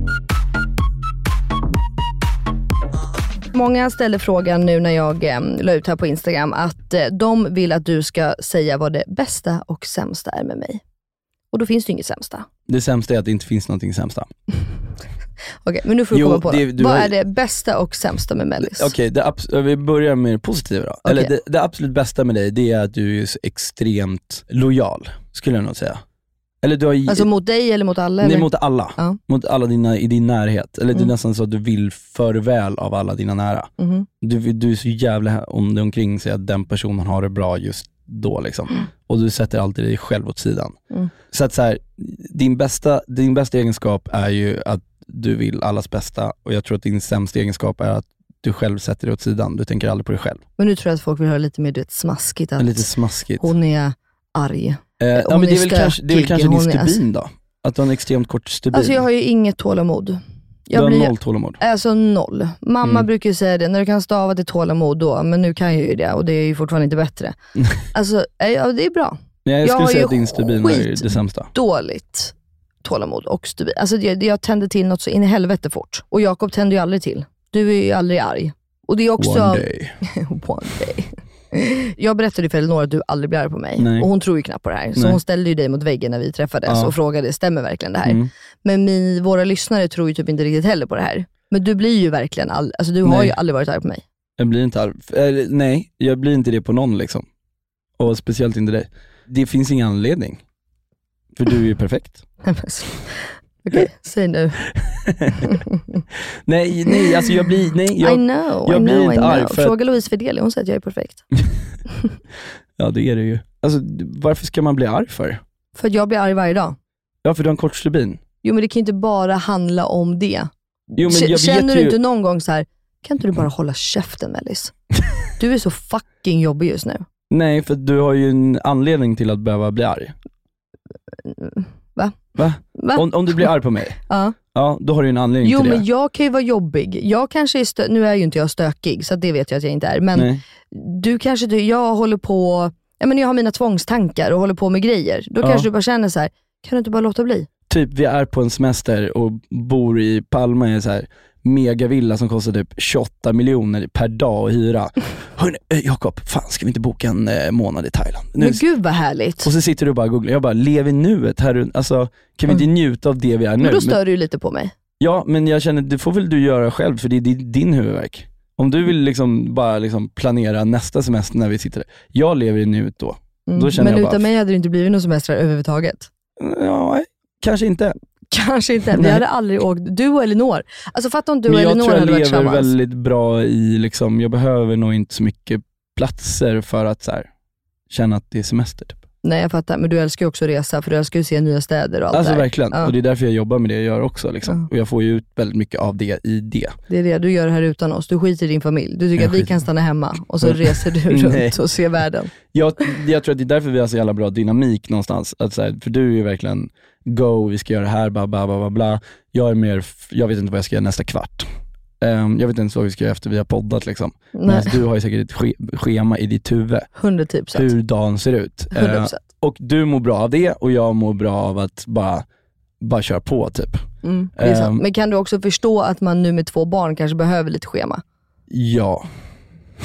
Många ställer frågan nu när jag eh, la ut här på Instagram att eh, de vill att du ska säga vad det bästa och sämsta är med mig. Och då finns det ju inget sämsta. Det sämsta är att det inte finns någonting sämsta. Okej, men nu får du Jo, komma på det- det, du Vad har- är det bästa och sämsta med Mellis? Okej, det abs- vi börjar med det positiva då. Eller det, det absolut bästa med dig, det är att du är så extremt lojal, skulle jag nog säga. Eller du har Alltså mot dig eller mot alla? Nej, eller? mot alla. Ja. Mot alla dina i din närhet. Eller det är Mm. nästan så att du vill för väl av alla dina nära. Mhm. Du, du är så jävla om dig omkring sig att den personen har det bra just då. Liksom. Och du sätter alltid dig själv åt sidan. Mm. Så att så här, din, bästa, din bästa egenskap är ju att du vill allas bästa och jag tror att din sämsta egenskap är att du själv sätter dig åt sidan. Du tänker aldrig på dig själv. Men nu tror jag att folk vill höra lite mer du vet, smaskigt. Att Lite smaskigt. Hon är arg. Eh, ja, men det är är väl kanske, det är väl kanske din är- stubin då? Att du har en extremt kort stubin. Alltså jag har ju inget tålamod. du Jag har blir- noll tålamod. Alltså noll. Mamma Mm. brukar ju säga det, när du kan stava till tålamod då, men nu kan jag ju det och det är ju fortfarande inte bättre. alltså, eh, ja, det är bra. Men jag, Jag skulle säga att din stubin skit- det sämsta. dåligt tålamod och stubin. Alltså jag, jag tänder till något så in i helvete fort. Och Jakob tänder ju aldrig till. Du är ju aldrig arg. Och det är också... One day. One day. Jag berättade för Elinor att du aldrig blir arg på mig. Nej. Och hon tror ju knappt på det här. Så Nej. hon ställde ju dig mot väggen när vi träffades Ja. och frågade, stämmer verkligen det här? Mm. Men min, våra lyssnare tror ju typ inte riktigt heller på det här. Men du blir ju verkligen, all, alltså du har Nej. ju aldrig varit arg på mig. Jag blir inte arg. Nej, jag blir inte det på någon liksom. Och speciellt inte dig. Det finns ingen anledning. För du är ju perfekt. Okej, säg nu. nej, nej, alltså jag blir, nej, jag, I know, jag I blir know, inte I know. arg för Fråga att, Louise Fideli, hon säger att jag är perfekt. ja det är det ju. Alltså varför ska man bli arg för? För att jag blir arg varje dag. Ja för du har en kort stubin. Jo men det kan ju inte bara handla om det. Jo, Känner du ju- inte någon gång så här, kan inte du bara hålla käften Mellis? Du är så fucking jobbig just nu. Nej, för du har ju en anledning till att behöva bli arg. Va? Va? Om, om du blir arg på mig, Ja. ja då har du ju en anledning Jo till det. men jag kan ju vara jobbig. Jag kanske är stö- nu är ju inte jag stökig, så det vet jag att jag inte är. Men Nej. du kanske, du, jag håller på, ja, men jag har mina tvångstankar och håller på med grejer. Då Ja. kanske du bara känner så här, kan du inte bara låta bli? Typ vi är på en semester och bor i Palma i en så här megavilla som kostar typ 28 miljoner per dag att hyra. Hörni, eh, Jakob, fan ska vi inte boka en eh, månad i Thailand? Nu- Men gud vad härligt. och så sitter du och bara googlar, jag bara, lev i nuet här, alltså kan vi inte njuta av det vi är nu? Men då stör du ju lite på mig. Ja, men jag känner, det får väl du göra själv för det är din, huvudvärk. Om du vill liksom bara liksom planera nästa semester när vi sitter där. Jag lever i nuet då. Mm. Då Men jag bara, utan mig hade det inte blivit någon semester överhuvudtaget. ja, kanske inte. Kanske inte. Vi hade aldrig åkt, du och Elinor. Alltså fatta om du och jag Elinor tror jag hade varit lever tillsammans. väldigt bra i, liksom, jag behöver nog inte så mycket platser för att här, känna att det är semester. Typ. Nej jag fattar, men du älskar ju också att resa för du älskar ju att se nya städer och allt Alltså det här. verkligen, Ja, och det är därför jag jobbar med det jag gör också. Liksom. Och jag får ju ut väldigt mycket av det i det. det är det, du gör det här utan oss. Du skiter i din familj. Du tycker Jag att vi skiter- kan stanna hemma och så Mm. reser du runt och ser världen. Jag, jag tror att det är därför vi har så jävla bra dynamik någonstans. Att så här, för du är ju verkligen go, vi ska göra det här, bla bla bla bla, bla. Jag är mer, jag vet inte vad jag ska göra nästa kvart. Ehm, jag vet inte vad vi ska göra efter vi har poddat liksom. Nej. Medan du har ju säkert ett ske- schema i ditt huvud, 110%. hur dagen ser ut. 100%. och du mår bra av det och jag mår bra av att bara, bara köra på typ. Mm. Ehm, Men kan du också förstå att man nu med två barn kanske behöver lite schema? Ja,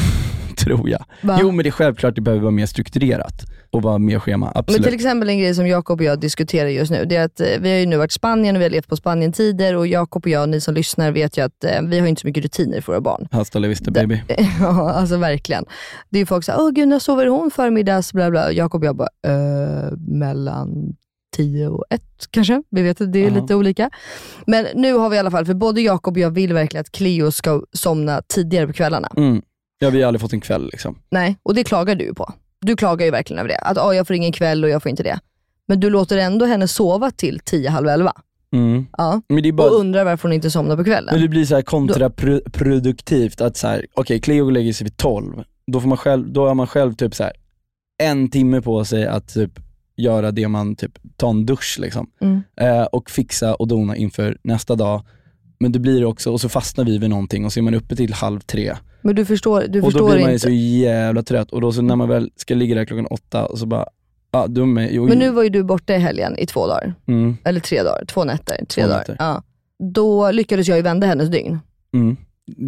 tror jag. Va? Jo men det är självklart det behöver vara mer strukturerat och vara mer schema, Men absolut. till exempel en grej som Jakob och jag diskuterar just nu, det är att eh, vi har ju nu varit i Spanien och vi har levt på Spanien-tider och Jakob och jag, ni som lyssnar vet ju att eh, vi har inte så mycket rutiner för våra barn. Hasta la vista baby. Ja, alltså verkligen. Det är ju folk som säger, åh gud när sover hon förmiddags? Bla, bla. Jakob och jag bara, eh, mellan 10 och 1 kanske. Vi vet att det är Ja. lite olika. Men nu har vi i alla fall, för både Jakob och jag vill verkligen att Cleo ska somna tidigare på kvällarna. Mm. Ja, vi har aldrig fått en kväll liksom. Nej, och det klagar du ju på. Du klagar ju verkligen över det. Att åh, jag får ingen kväll och jag får inte det. Men du låter ändå henne sova till 10, halv 11. Mm. Ja. Bara, Och undrar varför hon inte somnar på kvällen. men det blir så kontraproduktivt att så här, okej Cleo lägger sig vid 12, då, får man själv, då har man själv typ så här, en timme på sig att typ göra det man, typ ta en dusch liksom. Mm. Eh, och fixa och dona inför nästa dag. Men det blir också, och så fastnar vi vid någonting och så är man uppe till halv tre. Men du förstår, du och då förstår blir man ju inte. så jävla trött och då så när man väl ska ligga där klockan åtta och så bara, ja dum är, jo, Men nu var ju du borta i helgen i två dagar. mm, Eller tre dagar, två nätter. Tre Två dagar. nätter. Ja. Då lyckades jag ju vända hennes dygn. mm.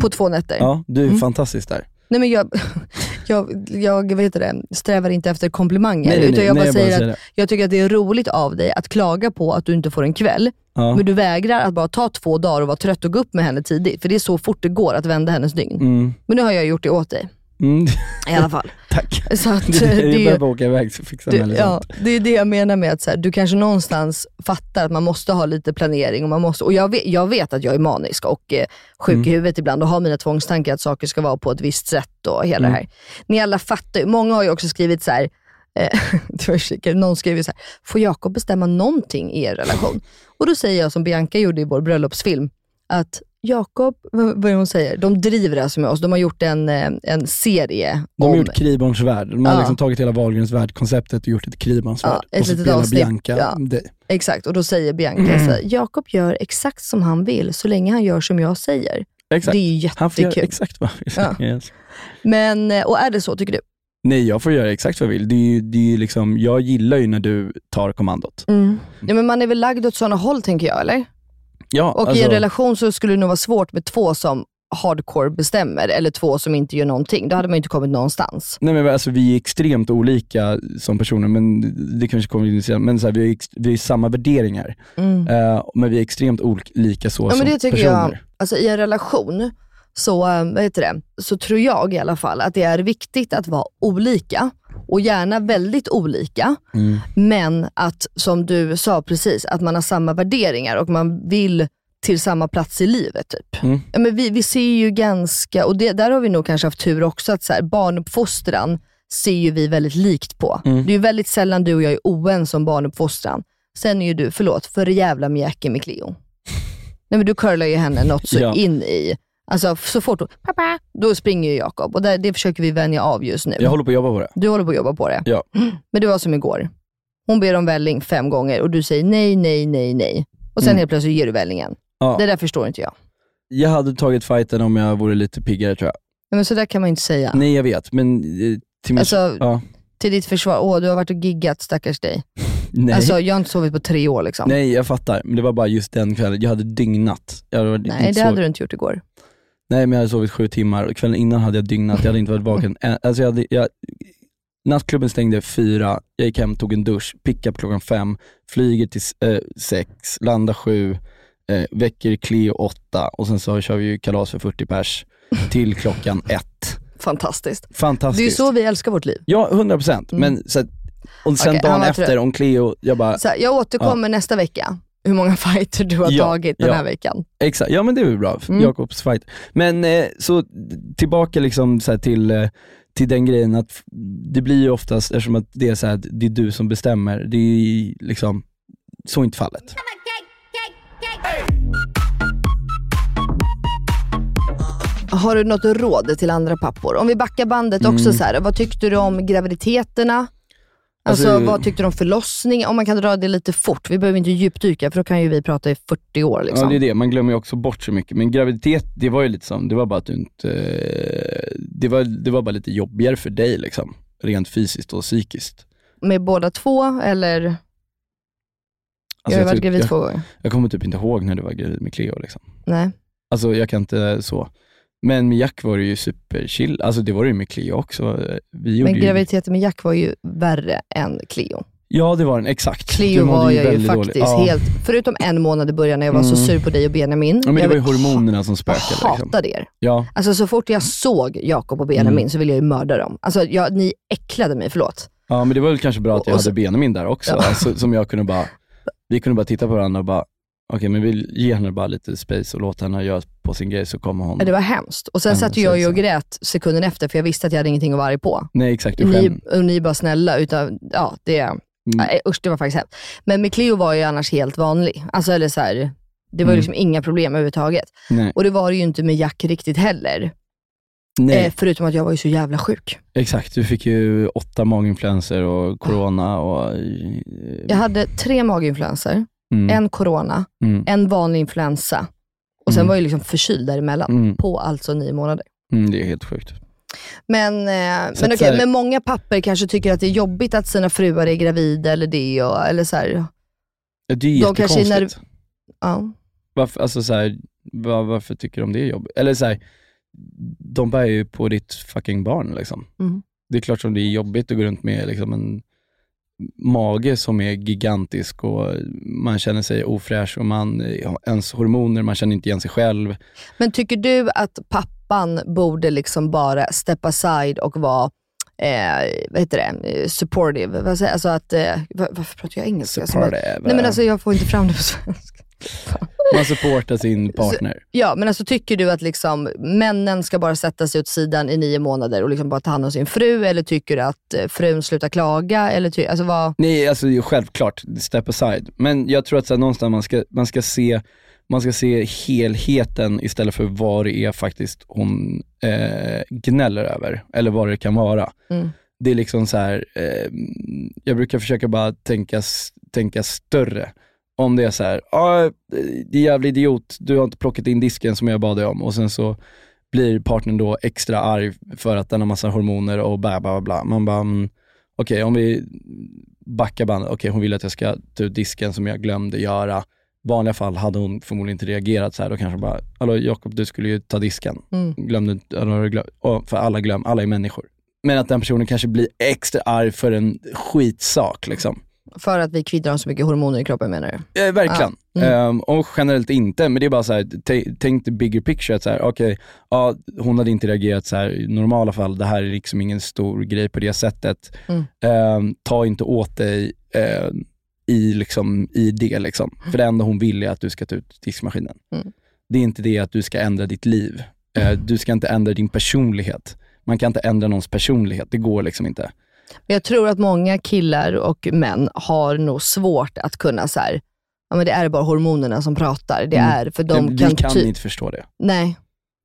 På två nätter. Ja, du är Mm. fantastisk där. Nej men jag, jag, jag vad heter det, strävar inte efter komplimanger. Nej, nej, utan nej, jag bara nej, jag bara säger att det. jag tycker att det är roligt av dig att klaga på att du inte får en kväll. Ja. Men du vägrar att bara ta två dagar och vara trött och gå upp med henne tidigt. För det är så fort det går att vända hennes dygn. Mm. Men nu har jag gjort det åt dig. Mm. I alla fall. Tack. Så att, Det, eh, jag det, är- behöver åka iväg så fixar det, jag ja, det är det jag menar med att så här, du kanske någonstans fattar att man måste ha lite planering. Och, man måste, och jag, vet, jag vet att jag är manisk och eh, sjuk Mm. i huvudet ibland och har mina tvångstankar att saker ska vara på ett visst sätt och hela Mm. det här. Ni alla fattar. Många har ju också skrivit så här, eh, det någon skrev ju så här, får Jakob bestämma någonting i er relation? Och då säger jag som Bianca gjorde i vår bröllopsfilm, att Jakob, vad det hon säger? De driver alltså med oss. De har gjort en, eh, en serie De har om gjort Kriborns värld. De har Ja. liksom tagit hela Wahlgrens värld-konceptet och gjort ett Kriborns Ja, värld. ett och så spelar avsnitt. Bianca Ja. dig. Exakt, och då säger Bianca Mm. så här, Jakob gör exakt som han vill så länge han gör som jag säger. Exakt. Det är ju Han får göra jättekul. exakt vad han vill. Ja. Yes. Men, eh, och är det så tycker du? Nej, jag får göra exakt vad jag vill. Det är ju, det är ju liksom, jag gillar ju när du tar kommandot. Mm. Ja, men man är väl lagd åt sådana håll tänker jag, eller? Ja, Och i alltså- en relation så skulle det nog vara svårt med två som hardcore bestämmer, eller två som inte gör någonting. Då hade man ju inte kommit någonstans. Nej men alltså vi är extremt olika som personer, men det kanske kommer in senare, men så här, vi, har vi har samma värderingar. Mm. Eh, men vi är extremt olika så Ja, men som det tycker personer. jag, alltså i en relation, så, eh, vad heter det, så tror jag i alla fall att det är viktigt att vara olika och gärna väldigt olika. Mm. Men att, som du sa precis, att man har samma värderingar och man vill till samma plats i livet. Typ. Mm. Ja, men vi, vi ser ju ganska, och det, där har vi nog kanske haft tur också, att så här, barnuppfostran ser ju vi väldigt likt på. Mm. Det är ju väldigt sällan du och jag är oense om barnuppfostran. Sen är ju du, förlåt, för jävla mjäkig med Cleo. Nej men du curlar ju henne något så Ja. in i. Alltså så fort hon, pappa, då springer ju Jakob och det, det försöker vi vänja av just nu. Jag håller på att jobba på det. Du håller på att jobba på det. Ja. Men det var som igår. Hon ber om välling fem gånger och du säger nej, nej, nej, nej. Och sen Mm. helt plötsligt ger du vällingen. Ja. Det där förstår inte jag. Jag hade tagit fighten om jag vore lite piggare tror jag. Men så där kan man ju inte säga. Nej jag vet, men eh, till min... Alltså, ja. Till ditt försvar, åh du har varit och giggat stackars dig. Nej. Alltså jag har inte sovit på tre år liksom. Nej jag fattar, men det var bara just den kvällen. Jag hade dygnat. Jag hade Nej, det sov- hade du inte gjort igår. Nej men jag hade sovit sju timmar kvällen innan hade jag dygnat, jag hade inte varit vaken. Alltså jag hade, jag, nattklubben stängde fyra, jag gick hem, tog en dusch, pickade klockan fem, flyger till eh, sex, landar sju, eh, väcker Cleo åtta och sen så kör vi ju kalas för 40 pers till klockan ett. Fantastiskt. Fantastiskt. Det är ju så vi älskar vårt liv. Ja, 100% Mm. men så att, och sen Okej, dagen efter om Cleo, jag bara, här, jag återkommer nästa vecka, hur många fighter du har Ja, tagit den ja. här veckan. Exakt, ja men det är väl bra, Mm. Jakobs fight. Men eh, så tillbaka liksom så här till, eh, till den grejen att det blir ju oftast, eftersom att det är så här, att det är du som bestämmer, det är liksom, så är inte fallet. Har du något råd till andra pappor? Om vi backar bandet också, Mm. så här, vad tyckte du om graviditeterna? Alltså, Alltså- vad tyckte du om förlossning? Om man kan dra det lite fort. Vi behöver inte djupdyka för då kan ju vi prata i 40 år. Liksom. Ja det är det, man glömmer ju också bort så mycket. Men graviditet, det var ju lite som, det var bara att du inte, eh, det var, det var bara lite jobbigare för dig liksom. Rent fysiskt och psykiskt. Med båda två eller? Alltså, jag har ju varit tyck- gravid jag, två gånger. Jag kommer typ inte ihåg när du var gravid med Cleo liksom. Nej. Alltså jag kan inte så. Men med Jack var det ju superchill, alltså det var det ju med Cleo också. Vi Men ju, graviditeten med Jack var ju värre än Cleo. Ja det var den, exakt. Cleo var jag ju faktiskt. Ja. helt, förutom en månad i början när jag var så Mm. sur på dig och Benjamin. Ja men det jag var ju hormonerna som jag spökade. Liksom. hatade er. Ja. Alltså så fort jag såg Jakob och Benjamin Mm. så ville jag ju mörda dem. Alltså jag, ni äcklade mig, förlåt. ja men det var väl kanske bra att jag Och så- hade Benjamin där också, Ja. alltså, som jag kunde bara, vi kunde bara titta på varandra och bara, okej men vi ger henne bara lite space och låta henne göra på sin grej så kommer hon. Det var hemskt. Och sen satt ju jag ju och grät sekunden efter för jag visste att jag hade ingenting att vara arg på. Nej exakt, Ni, och ni bara snälla, utan, ja det, Mm. nej, usch det var faktiskt hemskt. Men med Cleo var ju annars helt vanlig. Alltså eller så här, det var ju Mm. liksom inga problem överhuvudtaget. Nej, Och det var det ju inte med Jack riktigt heller. nej. Eh, förutom att jag var ju så jävla sjuk. exakt. Du fick ju åtta maginfluenser och corona och... eh, Jag hade tre maginfluenser, mm, en corona, mm, en vanlig influensa och sen Mm. var jag liksom förkyld däremellan. mm, På alltså nio månader. mm, det är helt sjukt. Men, eh, men, okej, här- men många papper kanske tycker att det är jobbigt att sina fruar är gravida eller det. Och, eller så här, Det är jättekonstigt. när- ja. Varför, alltså så här, var, varför tycker de det är jobbigt? Eller så här, de bär ju på ditt fucking barn liksom. Mm. Det är klart som det är jobbigt att gå runt med liksom en mage som är gigantisk och man känner sig ofräsch och man, ens hormoner, man känner inte igen sig själv. Men tycker du att pappan borde liksom bara step aside och vara eh, vad heter det? Eh, supportive? Alltså att, eh, var, varför pratar jag engelska? Supportive. Nej men alltså jag får inte fram det på svenska. Man supportar sin partner. Ja, men alltså tycker du att liksom, männen ska bara sätta sig åt sidan i nio månader och liksom bara ta hand om sin fru? Eller tycker du att eh, frun slutar klaga? Eller ty- alltså vad... Nej, alltså självklart, step aside. Men jag tror att så här, någonstans man ska, man, ska se, man ska se helheten istället för vad det är faktiskt hon eh, gnäller över, eller vad det kan vara. Mm. Det är liksom så här, eh, jag brukar försöka bara tänka, tänka större. Om det är så här, ah, det är jävla idiot, du har inte plockat in disken som jag bad dig om och sen så blir partnern då extra arg för att den har massa hormoner och bla bla bla. Man bara, mm, okej om vi backar bandet, okej hon vill att jag ska ta ut disken som jag glömde göra. I vanliga fall hade hon förmodligen inte reagerat så här. Då kanske bara, hallå Jakob du skulle ju ta disken. Mm. Glömde, för alla glöm, alla är människor. Men att den personen kanske blir extra arg för en skitsak liksom. För att vi kvinnor har så mycket hormoner i kroppen menar du? Eh, verkligen. Ja. Mm. Ehm, och generellt inte, men det är bara så här, tänk the bigger picture. att så här, okej, ja, hon hade inte reagerat så här i normala fall. Det här är liksom ingen stor grej på det sättet. Mm. Ehm, ta inte åt dig eh, i, liksom, i det. Liksom. För det enda hon vill är att du ska ta ut diskmaskinen. Mm. Det är inte det att du ska ändra ditt liv. Eh, du ska inte ändra din personlighet. Man kan inte ändra någons personlighet, det går liksom inte. Men Jag tror att många killar och män har nog svårt att kunna så här, ja men det är bara hormonerna som pratar. Det Mm. är för de kan, vi kan ty- inte förstå det. Nej.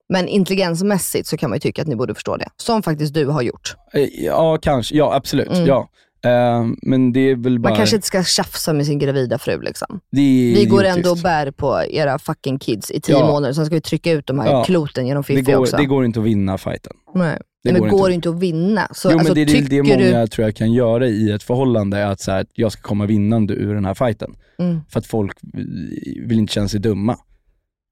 Men intelligensmässigt så kan man ju tycka att ni borde förstå det. Som faktiskt du har gjort. Eh, Ja, kanske. Ja, absolut. Mm. Ja. Eh, men det är väl bara... Man kanske inte ska tjafsa med sin gravida fru liksom. Vi går ändå och bär på era fucking kids i tio Ja. månader, sen ska vi trycka ut de här Ja. kloten genom Fiffi också. det går inte att vinna fighten. Nej. Det Nej, går men inte. går inte att vinna. Så, jo, alltså, men det är det, många du... tror jag kan göra i ett förhållande, är att så här, jag ska komma vinnande ur den här fighten. Mm. För att folk vill inte känna sig dumma.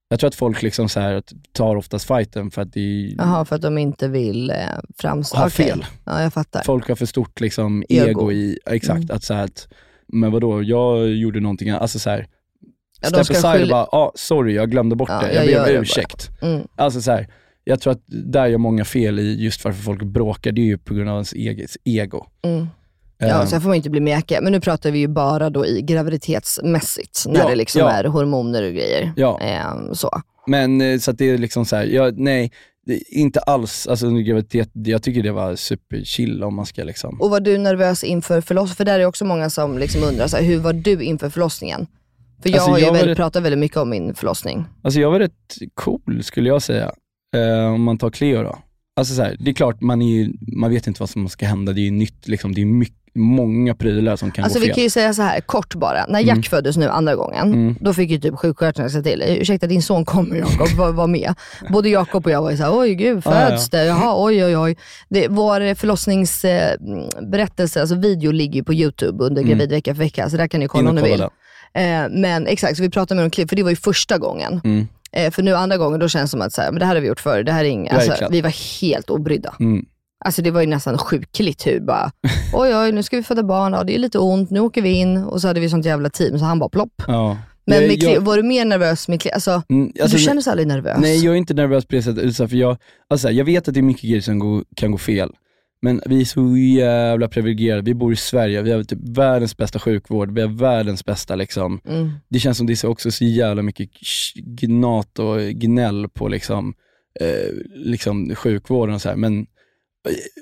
Jag tror att folk liksom så här, tar oftast fighten för att det Jaha, för att de inte vill eh, framstå... Okej. fel. Ja, jag fattar. Folk har för stort liksom Ego. ego, i, exakt, Mm. att så här, att, men vadå, jag gjorde någonting, alltså så här, Ja, step aside och bara, ah, sorry jag glömde bort Ja, det, jag jag ber om ursäkt. Mm. Alltså så här, jag tror att där gör många fel i just varför folk bråkar, det är ju på grund av ens eget ego. Mm. Ja, Ehm, sen får man inte bli meka. Men nu pratar vi ju bara då i graviditetsmässigt, när Ja, det liksom ja. är hormoner och grejer. Ja. Ehm, så. Men eh, så det är liksom så här, jag, nej, inte alls, alltså under graviditet, jag tycker det var superchill om man ska liksom. Och var du nervös inför förlossningen? För där är också många som liksom undrar, så här, hur var du inför förlossningen? För jag Alltså, har ju jag väldigt, rätt- pratat väldigt mycket om min förlossning. Alltså jag var rätt cool skulle jag säga, eh, om man tar Cleo då. Alltså så här, det är klart, man, är ju, man vet inte vad som ska hända, det är ju nytt, liksom, det är mycket, många prylar som kan Alltså gå vi fel. kan ju säga så här kort bara. När Jack Mm. föddes nu andra gången, Mm. då fick ju typ sjuksköterskan säga till, ursäkta din son kommer Jakob, var, var med. Både Jakob och jag var ju såhär, oj gud, Ah, ja. föds det? Jaha, oj oj oj. Det, vår förlossningsberättelse, alltså video ligger ju på YouTube under Mm. gravid vecka för vecka, så där kan ni In kolla om ni vill. Eh, men exakt, så vi pratade med dem klipp, för det var ju första gången. Mm. Eh, för nu andra gången, då känns det som att så här, men det här har vi gjort förr, det här är inget, alltså, vi var helt obrydda. Mm. Alltså det var ju nästan sjukligt hur bara, oj oj nu ska vi föda barn, ja, det är lite ont, nu åker vi in och så hade vi sånt jävla team så han bara plopp. Ja. Men Jag- jag- var du mer nervös med Cleo? Alltså, Mm, alltså, du känner sig aldrig nervös? Nej, jag är inte nervös på det sättet. För jag, alltså, jag vet att det är mycket grejer som går, kan gå fel, men vi är så jävla privilegierade. Vi bor i Sverige, vi har typ världens bästa sjukvård, vi har världens bästa liksom. Mm. Det känns som det är så- också så jävla mycket gnat och gnäll på liksom, eh, liksom sjukvården och så här. men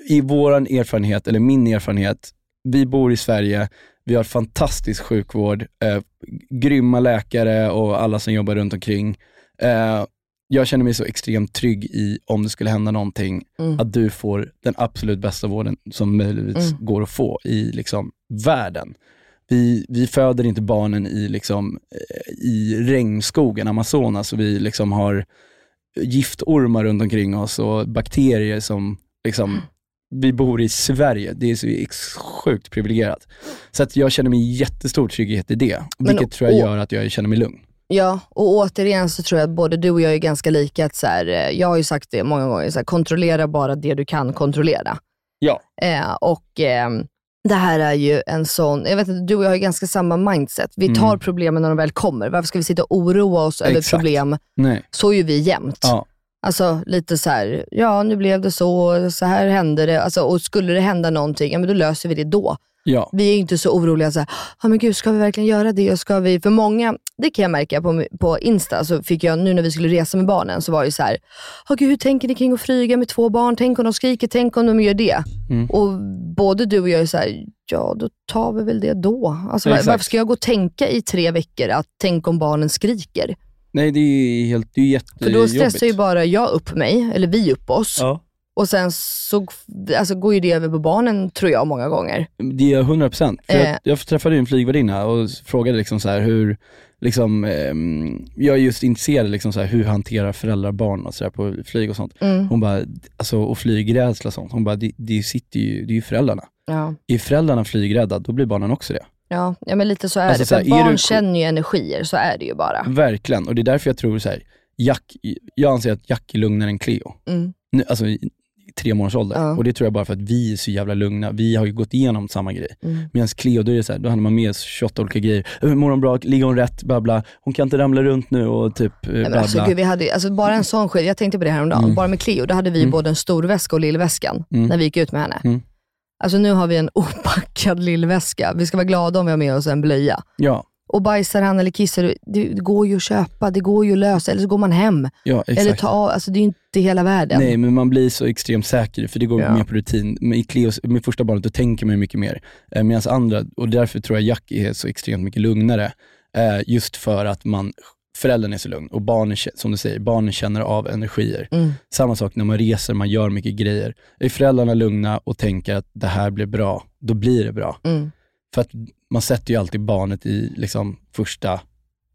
i våran erfarenhet, eller min erfarenhet, vi bor i Sverige, vi har fantastisk sjukvård, eh, grymma läkare och alla som jobbar runt omkring. Eh, jag känner mig så extremt trygg i, om det skulle hända någonting, Mm. att du får den absolut bästa vården som möjligtvis Mm. går att få i liksom, världen. Vi, vi föder inte barnen i, liksom, eh, i regnskogen, Amazonas, och vi liksom har giftormar runt omkring oss och bakterier som liksom, vi bor i Sverige, det är så sjukt privilegierat. Så att jag känner mig jättestor trygghet i det, Men vilket tror jag gör att jag känner mig lugn. Ja, och återigen så tror jag att både du och jag är ganska lika. Att så här, eh, jag har ju sagt det många gånger, så här, kontrollera bara det du kan kontrollera. Ja. Eh, och ehm, det här är ju en sån, jag vet inte, du och jag har ju ganska samma mindset. Vi Mm. tar problemen när de väl kommer. Varför ska vi sitta och oroa oss över Exakt. problem? Nej. Så är ju vi jämt. Ja. Alltså lite så här, ja nu blev det så, så här hände det. Alltså, och skulle det hända någonting, ja men då löser vi det då. Ja. Vi är inte så oroliga, så här, ah, men gud ska vi verkligen göra det? Och ska vi? För många, det kan jag märka på, på Insta, så fick jag nu när vi skulle resa med barnen, så var det så här, ah, gud, hur tänker ni kring att flyga med två barn? Tänk om de skriker, tänk om de gör det. Mm. Och både du och jag är så här, ja då tar vi väl det då. Alltså, var, varför ska jag gå och tänka i tre veckor att tänk om barnen skriker? Nej, det är helt, det är För då jättejobbigt. stressar ju bara jag upp mig, eller vi upp oss. Ja. Och sen så alltså, går ju det över på barnen tror jag många gånger. Det är 100 procent. Eh. Jag, jag träffade ju en flygvärdinna och frågade liksom så här hur, liksom, ehm, jag är just intresserad liksom så här, hur hanterar föräldrar barn och så där på flyg och sånt. Mm. Hon bara, alltså, och flygrädsla och sånt. Hon bara, det, det, sitter ju, det är ju föräldrarna. Ja. Är föräldrarna flygrädda, då blir barnen också det. Ja, ja men lite så är Alltså, det. För här, barn du- känner ju energier, så är det ju bara. Verkligen, och det är därför jag tror så här, Jack, jag anser att Jack är lugnare än Cleo. Mm. Nu, alltså tre månaders ålder. Ja. Och det tror jag bara för att vi är så jävla lugna. Vi har ju gått igenom samma grej. Mm. Medan Cleo, då är det så här, då handlar man med 28 olika grejer. Äh, Mår hon bra? Ligger hon rätt? Bla bla. Hon kan inte ramla runt nu och typ eh, Nej, bla men alltså, gud, vi hade, alltså, bara en sån skit, jag tänkte på det här om dagen. Mm. bara med Cleo, då hade vi Mm. både en stor väska och lillväskan Mm. när vi gick ut med henne. Mm. Alltså nu har vi en opackad lillväska. Vi ska vara glada om vi har med oss en blöja. Ja, Och bajsar han eller kissar, det, går ju att köpa, det går ju att lösa, eller så går man hem. ja. Eller ta av, alltså det är ju inte hela världen. Nej, men man blir så extremt säker för det går Ja. mer på rutin. Men i Cleos, med första barnet, då tänker man mycket mer. Eh, Medan andra, och därför tror jag Jack är så extremt mycket lugnare. Eh, just för att man, föräldern är så lugn och barnen, som du säger, barnen känner av energier. Mm. Samma sak när man reser, man gör mycket grejer. Är föräldrarna lugna och tänker att det här blir bra, då blir det bra. Mm. För att man sätter ju alltid barnet i liksom, första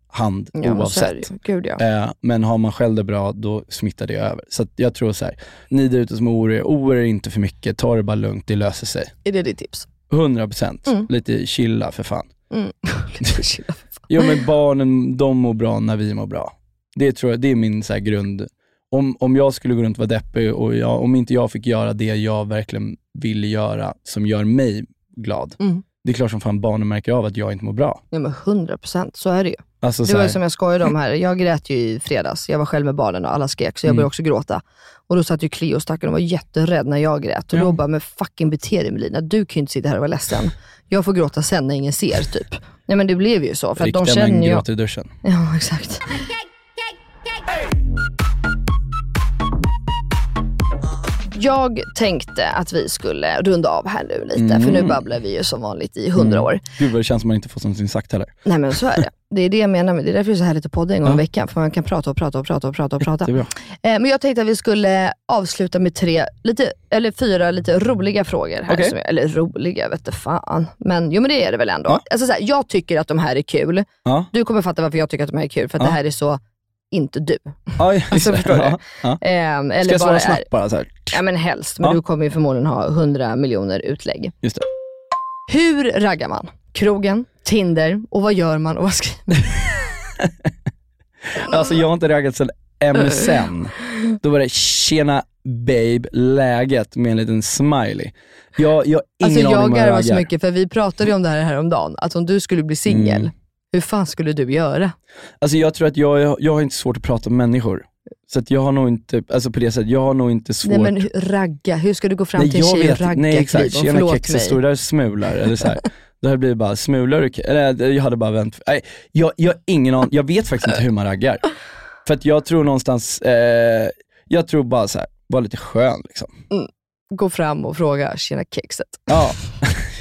hand Ja, oavsett. Gud ja. Eh, men har man själv det bra, då smittar det över. Så jag tror så här, ni där ute som är oroliga, oroa er inte för mycket, ta det bara lugnt, det löser sig. Är det ditt tips? 100 procent. Mm. Lite chilla för fan. Mm. Lite chilla för fan. Jo men barnen, de mår bra när vi mår bra. Det tror jag, det är min så grund. Om, om jag skulle gå runt och vara deppig och jag, om inte jag fick göra det jag verkligen vill göra, som gör mig glad. Mm. Det är klart som fan barnen märker av att jag inte mår bra. Ja men 100 procent, så är det ju. Alltså, Det var ju som jag skojade om här, jag grät ju i fredags. Jag var själv med barnen och alla skrek, så jag Mm. började också gråta. Och då satt ju Cleo stackaren och var jätterädd när jag grät. Och Ja. då bara, men fucking bete dig Melina, du kan ju inte sitta här och vara ledsen. Jag får gråta sen när ingen ser, typ. Nej men det blev ju så, för att de känner ju... gråter i duschen. Ja, exakt. Jag tänkte att vi skulle runda av här nu lite, för nu Mm. babblar vi ju som vanligt i hundra år. Gud vad det känns som man inte får någonting sagt heller. Nej men så är det. Det är det jag menar med det. är därför det är så härligt att podda en gång i Ja. veckan. För man kan prata och prata och prata och prata och prata. Eh, men jag tänkte att vi skulle avsluta med tre, lite, eller fyra lite roliga frågor. Här som, jag- eller roliga, vet fan. Men jo men det är det väl ändå. Ja. Alltså, så här, jag tycker att de här är kul. Ja. Du kommer fatta varför jag tycker att de här är kul. För att det här är så inte du. Ja, ja, Alltså, förstår du? ja, ja. Eh, eller Ska jag bara svara snabbt bara så här? Ja men helst. Men Ja. du kommer ju förmodligen ha 100 miljoner utlägg. Just det. Hur raggar man? Krogen, Tinder och vad gör man och vad skriver man? Alltså jag har inte raggat sedan MSN. Då var det tjena babe, läget med en liten smiley. Jag, jag har Alltså ingen aning jag om jag garvar så mycket för vi pratade ju om det här häromdagen. Att om du skulle bli singel, Mm. Hur fan skulle du göra? Alltså jag tror att jag, jag har inte svårt att prata med människor. Så att jag har nog inte, alltså på det sättet, jag har nog inte svårt. Nej men ragga, hur ska du gå fram Nej, till en tjej och ragga nej exakt, tjena kexet, står där och smular? Eller så här. Det här blir bara, smular du? Eller jag hade bara vänt, nej, jag, jag ingen aning, jag vet faktiskt inte hur man raggar. För att jag tror någonstans, eh, jag tror bara så här, var lite skön liksom. Gå fram och fråga, tjena kexet. Ja.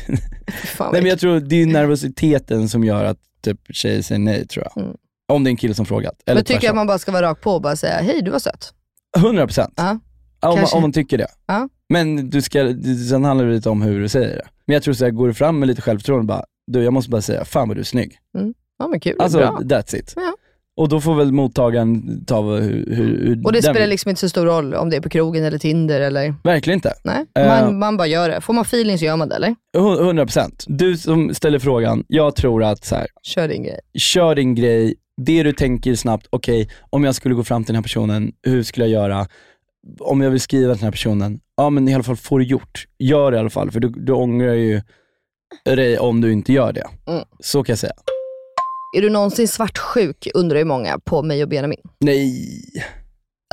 Fan, Nej men jag tror det är nervositeten som gör att typ, tjejer säger nej tror jag. Mm. Om det är en kille som frågat. Eller men tycker jag tvärtom. man bara ska vara rak på och bara säga, hej du var söt. 100 procent. Ja, om, man, om man tycker det. Ja. Men du ska, sen handlar det lite om hur du säger det. Men jag tror så här, går du fram med lite självförtroende bara, du jag måste bara säga, fan vad du är snygg. Ja men kul, Alltså bra. that's it. Ja. Och då får väl mottagaren ta hur, hur, Och det spelar vill. liksom inte så stor roll om det är på krogen eller Tinder eller... Verkligen inte. Nej, man, man bara gör det. Får man feeling så gör man det eller? 100 procent. Du som ställer frågan, jag tror att så här, Kör din grej. kör din grej, det du tänker snabbt, okej, om jag skulle gå fram till den här personen, hur skulle jag göra? Om jag vill skriva till den här personen, ja men i alla fall få det gjort. Gör det i alla fall, för du, du ångrar ju dig om du inte gör det. Mm. Så kan jag säga. Är du någonsin svartsjuk undrar ju många på mig och Benjamin. Nej.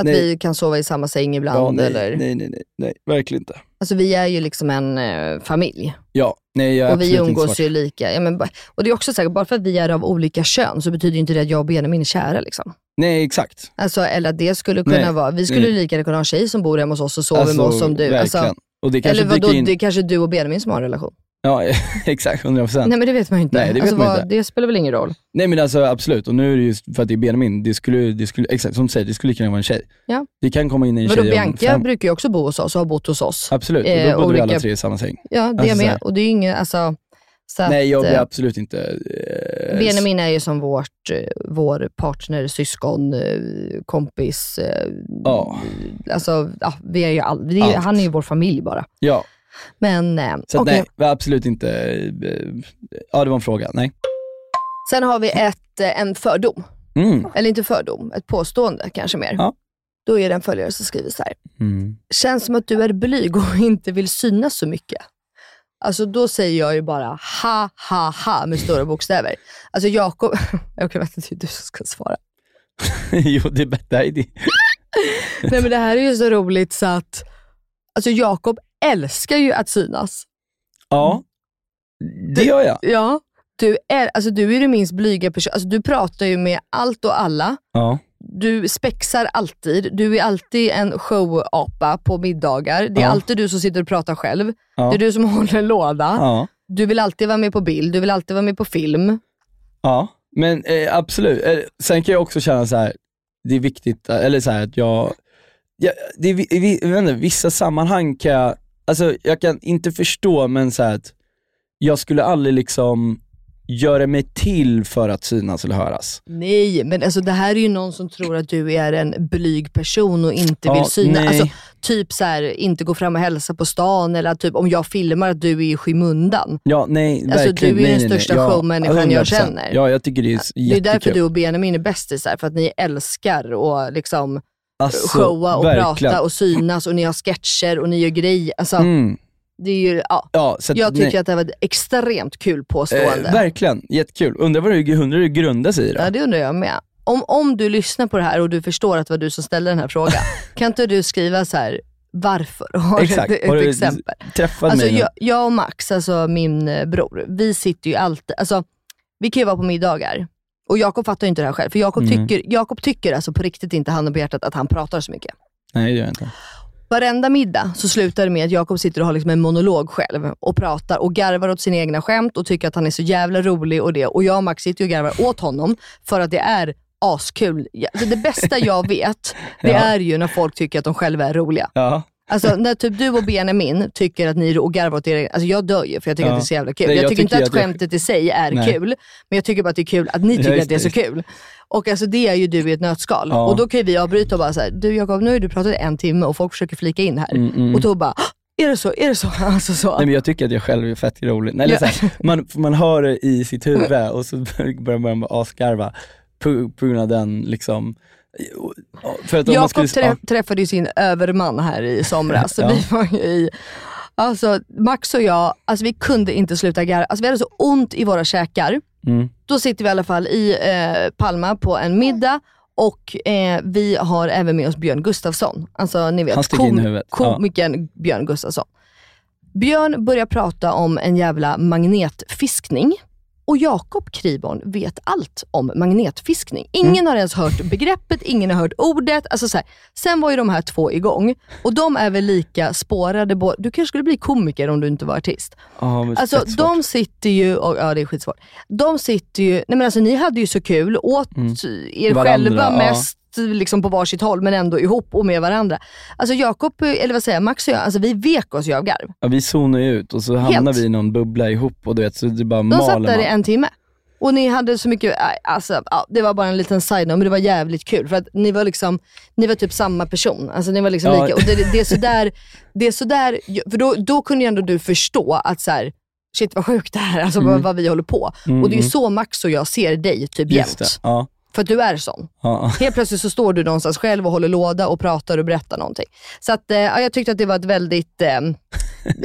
Att Nej. vi kan sova i samma säng ibland Ja, nej, eller... nej, nej, nej, nej, verkligen inte. Alltså vi är ju liksom en eh, familj. Ja, nej jag är och vi inte umgås ju lika. Ja, men, och det är också så här, bara för att vi är av olika kön så betyder ju inte det att jag och Benjamin är kära. Liksom. Nej, exakt. Alltså, eller att det skulle kunna Nej, vara, vi skulle nej. lika gärna kunna ha en tjej som bor hemma hos oss och sover Alltså, med oss som du. verkligen. Alltså, och det kanske eller vadå, in... det är kanske du och Benjamin som har en relation. Ja, exakt. 100%. Nej men det vet man ju inte. Nej, det alltså, vad, inte. det spelar väl ingen roll? Nej men alltså absolut, och nu är det ju för att det är Benjamin, det skulle, det skulle exakt som du säger, det skulle kunna vara en tjej. Ja. Det kan komma in en Vadå, tjej om Bianca fem... brukar ju också bo hos oss och har bott hos oss. Absolut, och då Eh, bodde vi alla tre i samma säng. Ja, det Alltså, med. Och det är ju inget, alltså, så Nej, jag att, blir eh, absolut inte... Eh, Benjamin är ju som vårt, eh, vår partner, syskon, kompis. eh, Ja. Alltså, ja, vi är ju all, är, han är ju vår familj bara. Ja, Men eh, så okej. nej, absolut inte... eh, Ja, det var en fråga. Nej. Sen har vi ett, eh, en fördom. Mm. Eller inte fördom, ett påstående kanske mer. Ja. Då är det en följare som skriver så här. Mm. Känns som att du är blyg och inte vill synas så mycket. Alltså då säger jag ju bara ha, ha, ha med stora bokstäver. Alltså Jakob, jag vet inte hur du ska svara. jo, det är bättre. Det. Nej men det här är ju så roligt så att, alltså Jakob älskar ju att synas. Ja, det gör jag. Ja. Du är, alltså du är den minst blyga person. Alltså du pratar ju med allt och alla. Ja. Du spexar alltid. Du är alltid en showapa på middagar. Det är Ja. alltid du som sitter och pratar själv. Ja. Det är du som håller en låda. Ja. Du vill alltid vara med på bild. Du vill alltid vara med på film. Ja, men eh, absolut. Eh, sen kan jag också känna så här, det är viktigt, eh, eller så här att jag, jag det är, vi- vi- jag vet inte, vissa sammanhang kan jag, alltså jag kan inte förstå men så att jag skulle aldrig liksom göra mig till för att synas eller höras. Nej, men alltså det här är ju någon som tror att du är en blyg person och inte Ja, vill synas. nej. Alltså, typ så här, inte gå fram och hälsa på stan eller typ om jag filmar att du är i skymundan. Ja, nej, Alltså, verkligen. du är nej, den nej, nej. största ja, showmänniskan jag 100%. känner. Ja, jag tycker det är Det är jättekul. därför du och Benjamin är bästisar, för att ni älskar att liksom Alltså, showa och verkligen. prata och synas och ni har sketcher och ni gör grejer. Alltså, Mm. det är ju, ja. Ja, att, Jag tycker nej. att det var ett extremt kul påstående. Eh, verkligen, jättekul. Undrar vad det, undrar det grundar sig i då? Ja, det undrar jag med. Om, om du lyssnar på det här och du förstår att det var du som ställde den här frågan, kan inte du skriva så här varför? Har Exakt. ett Har du exempel? träffat Alltså, mig? jag, jag och Max, alltså min eh, bror, vi sitter ju alltid, alltså, vi kan ju vara på middagar. Och Jakob fattar ju inte det här själv, för Jakob Mm. tycker, Jakob tycker alltså på riktigt inte, handen på hjärtat, att han pratar så mycket. Nej, det gör jag inte. Varenda middag så slutar det med att Jakob sitter och har liksom en monolog själv och pratar och garvar åt sina egna skämt och tycker att han är så jävla rolig och det. Och jag och Max sitter och garvar åt honom för att det är askul. Alltså det bästa jag vet, det Ja. är ju när folk tycker att de själva är roliga. Ja. Alltså när typ du och Benjamin tycker att ni och garvar åt er, alltså jag dör ju för jag tycker Ja. att det är så jävla kul. Nej, jag, jag tycker inte att det- skämtet i sig är Nej. kul, men jag tycker bara att det är kul att ni Ja, tycker just att det är så kul. Och alltså det är ju du i ett nötskal. Ja. Och då kan ju vi avbryta och bara såhär, du Jakob, nu har du pratat en timme och folk försöker flika in här. Mm, mm. Och då bara, "Ah, är det så? Är det så? Alltså så. Nej men jag tycker att jag själv är fett rolig. Nej, Ja. så här, man, man hör det i sitt huvud och så börjar man bara asgarva på, på grund av den liksom, för att Jakob skulle, trä- träffade ju sin överman här i somras. Ja. vi var i, alltså Max och jag, alltså vi kunde inte sluta garva. Alltså vi hade så ont i våra käkar. Mm. Då sitter vi i alla fall i eh, Palma på en middag och eh, vi har även med oss Björn Gustafsson. Alltså ni vet, i huvudet. Ja. komikern Björn Gustafsson. Björn börjar prata om en jävla magnetfiskning. Och Jakob Kriborn vet allt om magnetfiskning. Ingen Mm. har ens hört begreppet, ingen har hört ordet. Alltså så här. Sen var ju de här två igång och de är väl lika spårade. bo- Du kanske skulle bli komiker om du inte var artist. Men Alltså de sitter ju, och, ja det är skitsvårt. De sitter ju, nej men alltså ni hade ju så kul, åt Mm. er Varandra, själva ja. Liksom på varsitt håll men ändå ihop och med varandra. Alltså Jakob, eller vad säger jag, Max och jag, alltså vi vek oss ju av garv. Ja, vi zonar ju ut och så hamnar vi i någon bubbla ihop och du vet, så det bara De satt där i en timme. Och ni hade så mycket, nej, alltså, ja, det var bara en liten side men det var jävligt kul. För att ni var liksom, ni var typ samma person. Alltså ni var liksom Ja. lika. Och det, det är sådär, det är sådär, för då, då kunde ju ändå du förstå att så här, shit vad sjukt det här alltså Mm. vad, vad vi håller på. Mm, och det är ju så Max och jag ser dig typ Just jämt. det. Ja. För att du är sån. Ja. Helt plötsligt så står du någonstans själv och håller låda och pratar och berättar någonting. Så att, eh, ja, jag tyckte att det var ett väldigt, eh,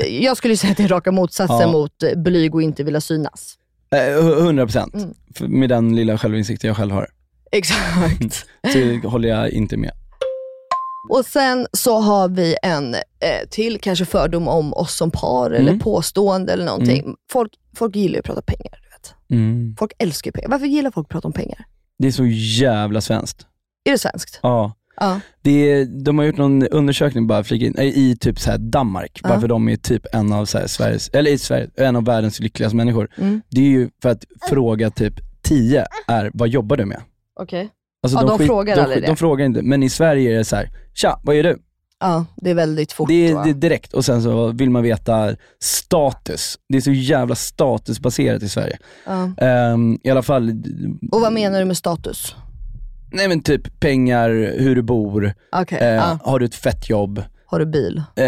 jag skulle säga att det är raka motsatsen Ja. mot eh, blyg och inte vilja synas. Eh, hu- 100 procent. Mm. Med den lilla självinsikten jag själv har. Exakt. Så håller jag inte med. Och sen så har vi en eh, till kanske fördom om oss som par eller Mm. påstående eller någonting. Mm. Folk, folk gillar ju att prata pengar. Du vet. Mm. Folk älskar ju pengar. Varför gillar folk att prata om pengar? Det är så jävla svenskt. Är det svenskt? Ja. Ja. Det är, de har gjort någon undersökning bara flika in, i typ så här Danmark, Ja. varför de är typ en av så här Sveriges, eller i Sverige, en av världens lyckligaste människor. Mm. Det är ju för att fråga typ 10 är, vad jobbar du med? Okej. Alltså Ja, de frågar de, aldrig de, det. frågar inte, men i Sverige är det så här, tja, vad gör du? Ja, det är väldigt fort Det är, det är direkt och sen så vill man veta status. Det är så jävla statusbaserat i Sverige. Ja. Ehm, I alla fall, Och vad menar du med status? nej men typ pengar, hur du bor, Okej, eh, ja. har du ett fett jobb? Har du bil? Eh,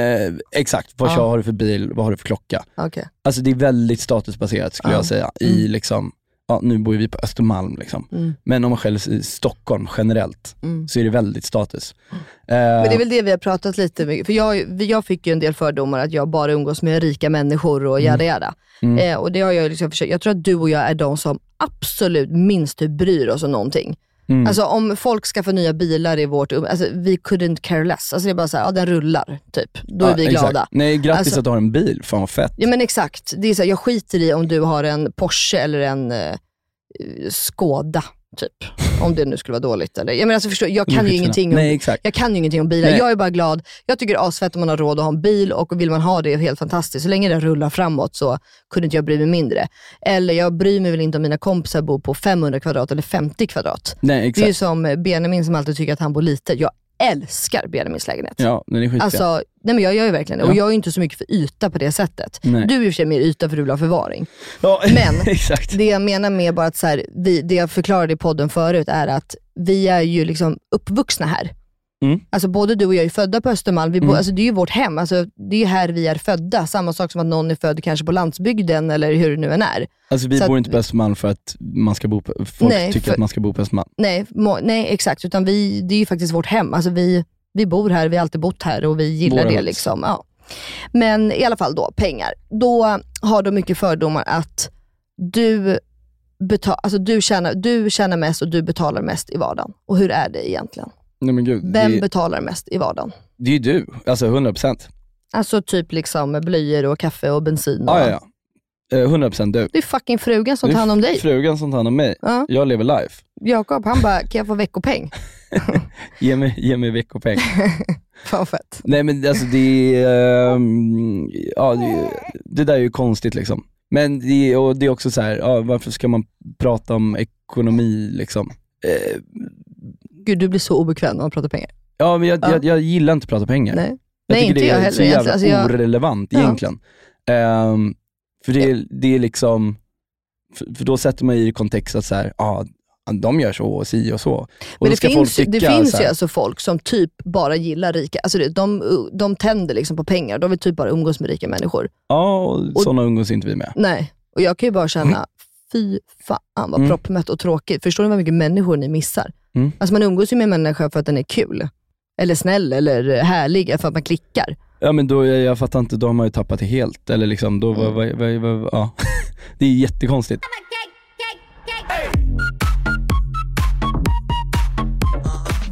exakt, vad Ja. har du för bil, vad har du för klocka? Okej. Alltså det är väldigt statusbaserat skulle Ja. jag säga. I liksom, ja, nu bor vi på Östermalm liksom. Mm. Men om man själv i Stockholm generellt Mm. så är det väldigt status. Eh, Men det är väl det vi har pratat lite mycket, för jag, jag fick ju en del fördomar att jag bara umgås med rika människor och jada jada. Mm. Eh, och det har jag liksom försökt, jag tror att du och jag är de som absolut minst typ bryr oss om någonting. Mm. Alltså om folk skaffar nya bilar i vårt um- alltså vi couldn't care less. Alltså det är bara såhär, ja den rullar, typ. Då är ja, vi exakt. glada. Nej grattis Alltså- att du har en bil, fan vad fett. Ja men exakt. Det är så här, jag skiter i om du har en Porsche eller en eh, Skoda, typ. Om det nu skulle vara dåligt. Eller, jag, menar, alltså, jag, kan ju ingenting om, Nej, exakt. jag kan ju ingenting om bilar. Nej. Jag är bara glad. Jag tycker det är asfett om man har råd att ha en bil och vill man ha det är helt fantastiskt. Så länge den rullar framåt så kunde inte jag bry mig mindre. Eller jag bryr mig väl inte om mina kompisar bor på 500 kvadrat eller 50 kvadrat. Nej Det är ju exakt. som Benjamin som alltid tycker att han bor lite. Jag älskar Benjamins lägenhet. Ja, den är skitfin. Alltså, nej men jag gör ju verkligen det. Och Ja. jag är ju inte så mycket för yta på det sättet. Nej. Du är i och för sig mer yta för du vill ha förvaring. ja, Men exakt. det jag menar med bara att så här, vi, det jag förklarade i podden förut är att vi är ju liksom uppvuxna här. Mm. Alltså både du och jag är födda på Östermalm. Vi bo, Mm. alltså det är ju vårt hem. Alltså det är här vi är födda. Samma sak som att någon är född kanske på landsbygden eller hur det nu än är. Alltså vi Så bor att- inte på Östermalm för att man ska bo på, folk Nej, tycker för- att man ska bo på Östermalm. Nej, må, nej exakt. Utan vi, det är ju faktiskt vårt hem. Alltså vi, vi bor här, vi har alltid bott här och vi gillar Våra det. Liksom. Ja. Men i alla fall då, pengar. Då har de mycket fördomar att du, betal, alltså du, tjänar, du tjänar mest och du betalar mest i vardagen. Och hur är det egentligen? Nej men gud, Vem det, betalar mest i vardagen? det är ju du, alltså 100%. Alltså typ liksom blöjor och kaffe och bensin. Och, Ja, ja, ja. Eh, 100% du. Det är fucking frugan som tar hand om dig. Frugan som tar hand om mig. Ja. Jag lever life. Jakob, han bara, kan jag få veckopeng? Ge mig, ge mig veckopeng. Fan fett. Nej men alltså det är, ehm, ja det, det där är ju konstigt liksom. Men det, och det är också så här, ja, varför ska man prata om ekonomi liksom? Eh, Gud, du blir så obekväm när man pratar pengar. ja men jag, Ja. jag, jag gillar inte att prata pengar. Nej. Jag Nej, tycker inte det jag är heller så jävla egentligen. Alltså, jag- orelevant Ja. egentligen. Ehm, för det, är- det är liksom, för, för då sätter man i kontext att så här, ja, de gör så och si och så. Och Men det finns, folk det tycka finns ju alltså folk som typ bara gillar rika, alltså det- de, de tänder liksom på pengar. De vill typ bara umgås med rika människor. Ja, och sådana umgås inte vi med. Nej, och jag kan ju bara känna, fy fan vad Mm. proppmätt och tråkigt. Förstår ni vad mycket människor ni missar? Mm. Alltså man umgås ju med en människa för att den är kul. Eller snäll eller härlig, för att man klickar. Ja men då, jag, jag fattar inte, då har man ju tappat det helt. Eller liksom, då, vad, vad, vad, vad, ja. Det är jättekonstigt.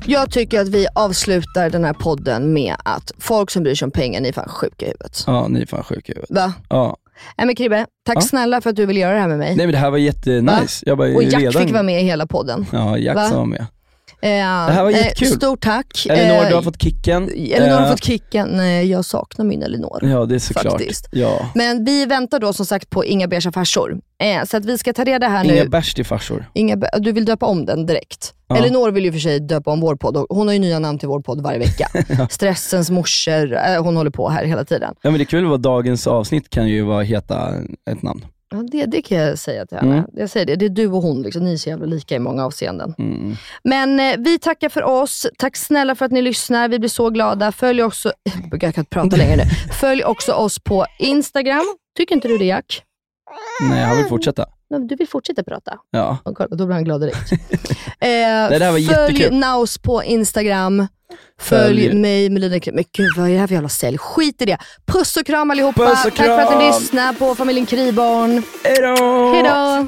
Jag tycker att vi avslutar den här podden med att folk som bryr sig om pengar, ni är fan sjuka i huvudet. Ja, ni är fan sjuka i huvudet. Va? Ja. Nej men Kribbe, tack Ja. snälla för att du vill göra det här med mig. Nej men det här var jättenice. Jag bara, Och Jack redan... fick vara med i hela podden. Ja, Jack Va? som var med. Eh, Det här var eh, jättekul. Stort tack. Elinor, Eh, du har fått kicken. Elinor har fått kicken. Jag saknar min Elinor. Ja, det är såklart. Ja. Men vi väntar då som sagt på Inga beiga farsor. Så att vi ska ta reda här Inga nu. bärs till farsor. Inga, du vill döpa om den direkt. Ja. Elinor vill ju för sig döpa om vår podd. Hon har ju nya namn till vår podd varje vecka. Stressens morsor, hon håller på här hela tiden. Ja men det är kul vad dagens avsnitt kan ju vara heta ett namn. Ja, det, det kan jag säga till henne. Mm. Jag säger det, det är du och hon, liksom. ni är så jävla lika i många avseenden. Mm. Men eh, vi tackar för oss. Tack snälla för att ni lyssnar. Vi blir så glada. Följ också, jag kan inte prata längre nu. Följ också oss på Instagram. Tycker inte du det Jack? Nej, jag vill fortsätta. Du vill fortsätta prata? Ja. Och kolla, då blir han glad direkt. eh, det här var följ jättekul. Naus på Instagram. Följ, Följ- mig, Melina Krim. Men gud, vad är det här för jävla sälj? Skit i det. Puss och kram allihopa. Och Tack för att ni kram. lyssnar på familjen Kriborn. Hejdå! Hejdå!